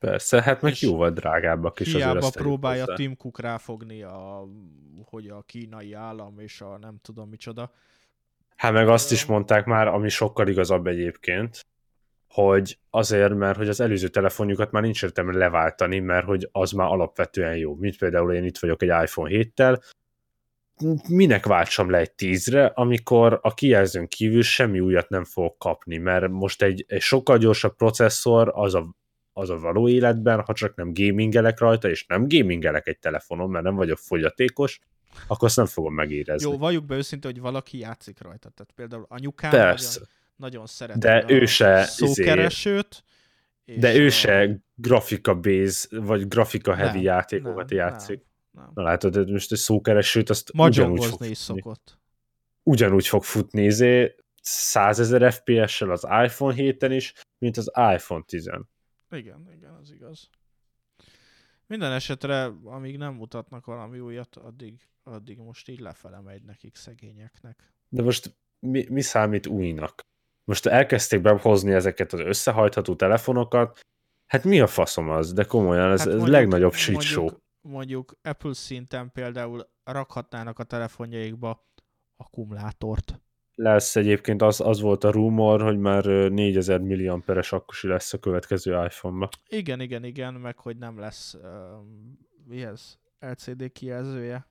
Persze, hát meg jóval drágábbak is azért Hiába azt tegyük próbálja hozzá. Tim Cook ráfogni, a, hogy a kínai állam és a nem tudom micsoda. Hát meg azt is mondták már, ami sokkal igazabb egyébként, hogy azért, mert hogy az előző telefonjukat már nincs értelme leváltani, mert hogy az már alapvetően jó. Mint például én itt vagyok egy iPhone 7-tel, minek váltsam le egy 10-re, amikor a kijelzőn kívül semmi újat nem fogok kapni, mert most egy, egy sokkal gyorsabb processzor az a, az a való életben, ha csak nem gamingelek rajta, és nem gamingelek egy telefonon, mert nem vagyok fogyatékos, akkor azt nem fogom megérezni. Jó, valljuk be őszintén, hogy valaki játszik rajta. Tehát például anyukám Persze. nagyon, nagyon szereti De a ő se, izé, szókeresőt. és De ő a- se grafika base, vagy grafika heavy Nem, játékokat nem, játszik. Nem. Na látod, de most egy szókeresőt azt ugyanúgy fog is szokott. Ugyanúgy fog futni, izé, 100 ezer FPS-sel az iPhone 7-en is, mint az iPhone 10 Igen, igen, az igaz. Minden esetre, amíg nem mutatnak valami újat, addig, addig most így lefele megy nekik szegényeknek. De most mi, mi számít újnak? Most elkezdték behozni ezeket az összehajtható telefonokat, hát mi a faszom az? De komolyan, ez, Hát ez mondjuk- legnagyobb shit show. mondjuk, mondjuk Apple szinten például rakhatnának a telefonjaikba akkumulátort. Lesz egyébként, az, az volt a rumor, hogy már ö, 4000 milliamperes akkusi lesz a következő iPhone-ba. Igen, igen, igen, meg hogy nem lesz mi ez? LCD kijelzője.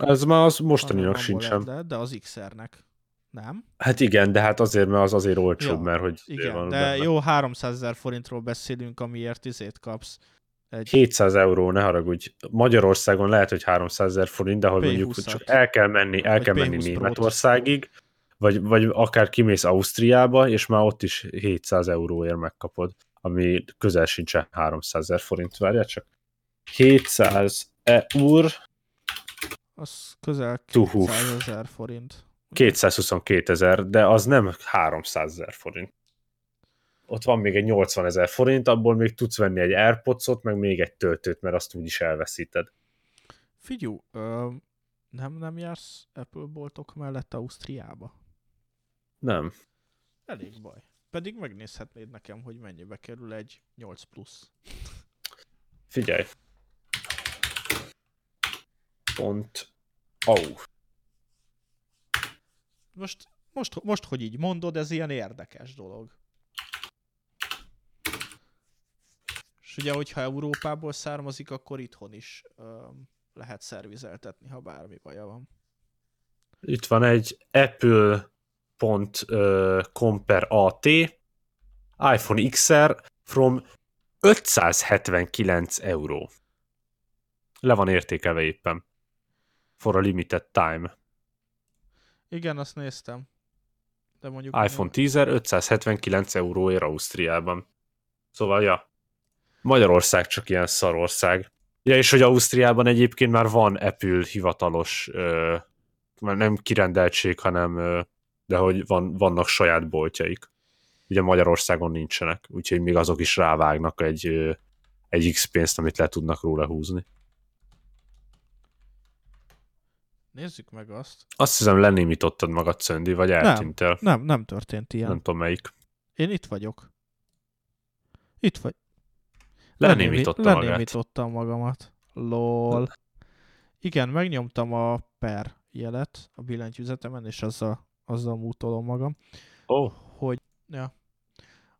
Ez már az mostaninak sincsen. De, de az XR-nek. Nem? Hát igen, de hát azért, mert az azért olcsóbb, Ja, mert hogy Igen, van de benne. jó 300 ezer forintról beszélünk, amiért izét kapsz. Egy 700 euró, ne haragudj. Magyarországon lehet, hogy 300 ezer forint, de hogy mondjuk P20-at. csak el kell menni, el kell menni P20 Pro-t. Németországig, vagy, vagy akár kimész Ausztriába, és már ott is 700 euróért megkapod, ami közel sincsen 300 ezer forint, várjál csak. 700 eur, az közel Tuhuf. 200 ezer forint. 222 ezer, de az nem 300 ezer forint. Ott van még egy 80 ezer forint, abból még tudsz venni egy Airpods-ot, meg még egy töltőt, mert azt úgyis elveszíted. Figyú, ö, nem, nem jársz Apple boltok mellett Ausztriába? Nem. Elég baj. Pedig megnézhetnéd nekem, hogy mennyibe kerül egy 8 plusz. Figyelj. Pont. Oh. Most, most, most, hogy így mondod, ez ilyen érdekes dolog. És ugye, hogyha Európából származik, akkor itthon is öm, lehet szervizeltetni, ha bármi baja van. Itt van egy apple.com per AT iPhone XR from 579 euró. Le van értékelve éppen. For a limited time. Igen, azt néztem. De mondjuk... iPhone 10 579 euróért Ausztriában. Szóval, ja. Magyarország csak ilyen szarország. Ja, és hogy Ausztriában egyébként már van Apple hivatalos, ö, nem kirendeltség, hanem ö, de hogy van, vannak saját boltjaik. Ugye Magyarországon nincsenek, úgyhogy még azok is rávágnak egy, ö, egy X pénzt, amit le tudnak róla húzni. Nézzük meg azt. Azt hiszem lenémítottad magad, Szöndi, vagy eltűntél. Nem, nem történt ilyen. Nem tudom melyik. Én itt vagyok. Itt vagy. Lenémította Lenémi- magát. Lenémítottam magamat. Lol. Igen, megnyomtam a per jelet a billentyűzetemen, és azzal, azzal mútolom magam, oh, hogy ja.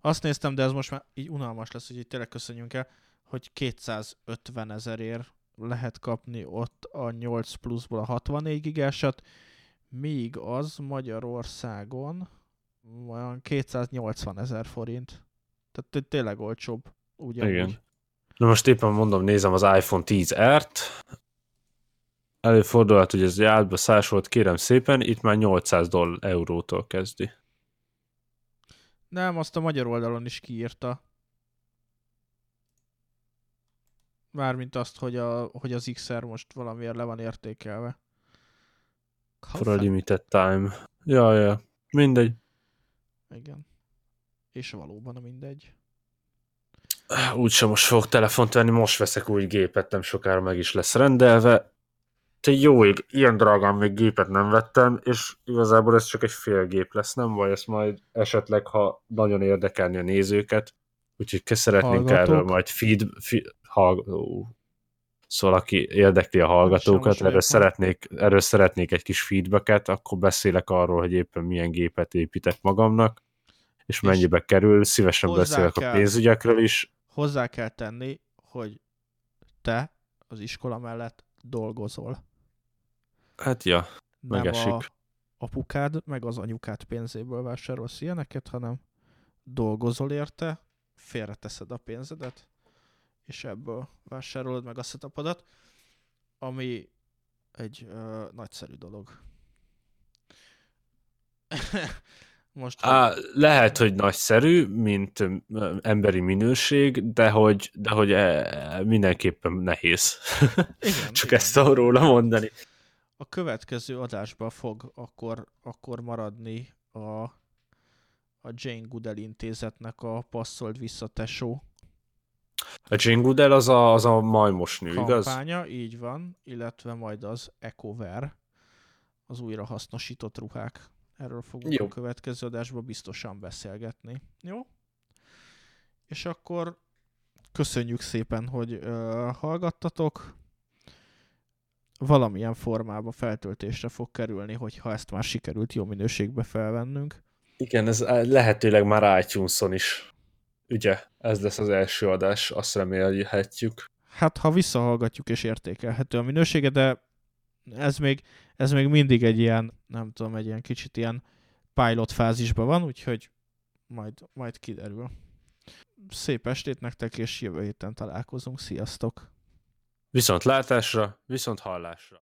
Azt néztem, de ez most már így unalmas lesz, hogy itt tényleg köszönjünk el, hogy 250 ezerért lehet kapni ott a 8 pluszból a 64 gigásat, míg az Magyarországon olyan 280 ezer forint. Tehát té- tényleg olcsóbb. Ugyanúgy. Igen. Na most éppen mondom, nézem az iPhone 10R-t, előfordulhat, hogy ez átba szás volt, kérem szépen, itt már 800 doll eurótól kezdi. Nem, azt a magyar oldalon is kiírta. Mármint azt, hogy, a, hogy az XR most valamiért le van értékelve. For a limited time. Ja, ja. Mindegy. Igen. És valóban mindegy. Úgysem most fogok telefont venni, most veszek új gépet, nem sokára meg is lesz rendelve. Te jó ég, ilyen drágán még gépet nem vettem, és igazából ez csak egy fél gép lesz, nem vagy, ezt majd esetleg, ha nagyon érdekelni a nézőket, úgyhogy szeretnénk Hallgatók. erről majd feed, feed hall, ó, szóval aki érdekli a hallgatókat, erről szeretnék, erről szeretnék egy kis feedbacket, akkor beszélek arról, hogy éppen milyen gépet építek magamnak, és mennyibe kerül, szívesen beszélek a kell- pénzügyekről is, Hozzá kell tenni, hogy te az iskola mellett dolgozol. Hát ja, Nem Megesik. a apukád, meg az anyukád pénzéből vásárolsz ilyeneket, hanem dolgozol érte, félreteszed a pénzedet, és ebből vásárolod meg a setupodat, ami egy ö, nagyszerű dolog. Most Á, lehet, hogy nagyszerű, mint emberi minőség, de hogy, de hogy e, mindenképpen nehéz. igen, Csak igen. ezt tudom róla mondani. a következő adásban fog akkor, akkor maradni a, a Jane Goodall intézetnek a passzold vissza tesó A Jane Goodall az a, az a majmos nő, igaz? kampánya, így van, illetve majd az EcoVer, az újra hasznosított ruhák. Erről fogunk Jó. a következő adásban biztosan beszélgetni. Jó? És akkor köszönjük szépen, hogy ö, hallgattatok. Valamilyen formában feltöltésre fog kerülni, hogyha ezt már sikerült jó minőségbe felvennünk. Igen, ez lehetőleg már iTunes-on is. Ugye, ez lesz az első adás, azt remélhetjük. Hát, ha visszahallgatjuk és értékelhető a minősége, de ez még, ez még mindig egy ilyen, nem tudom, egy ilyen kicsit ilyen pilot fázisban van, úgyhogy majd, majd kiderül. Szép estét nektek, és jövő héten találkozunk. Sziasztok! Viszont látásra, viszont hallásra.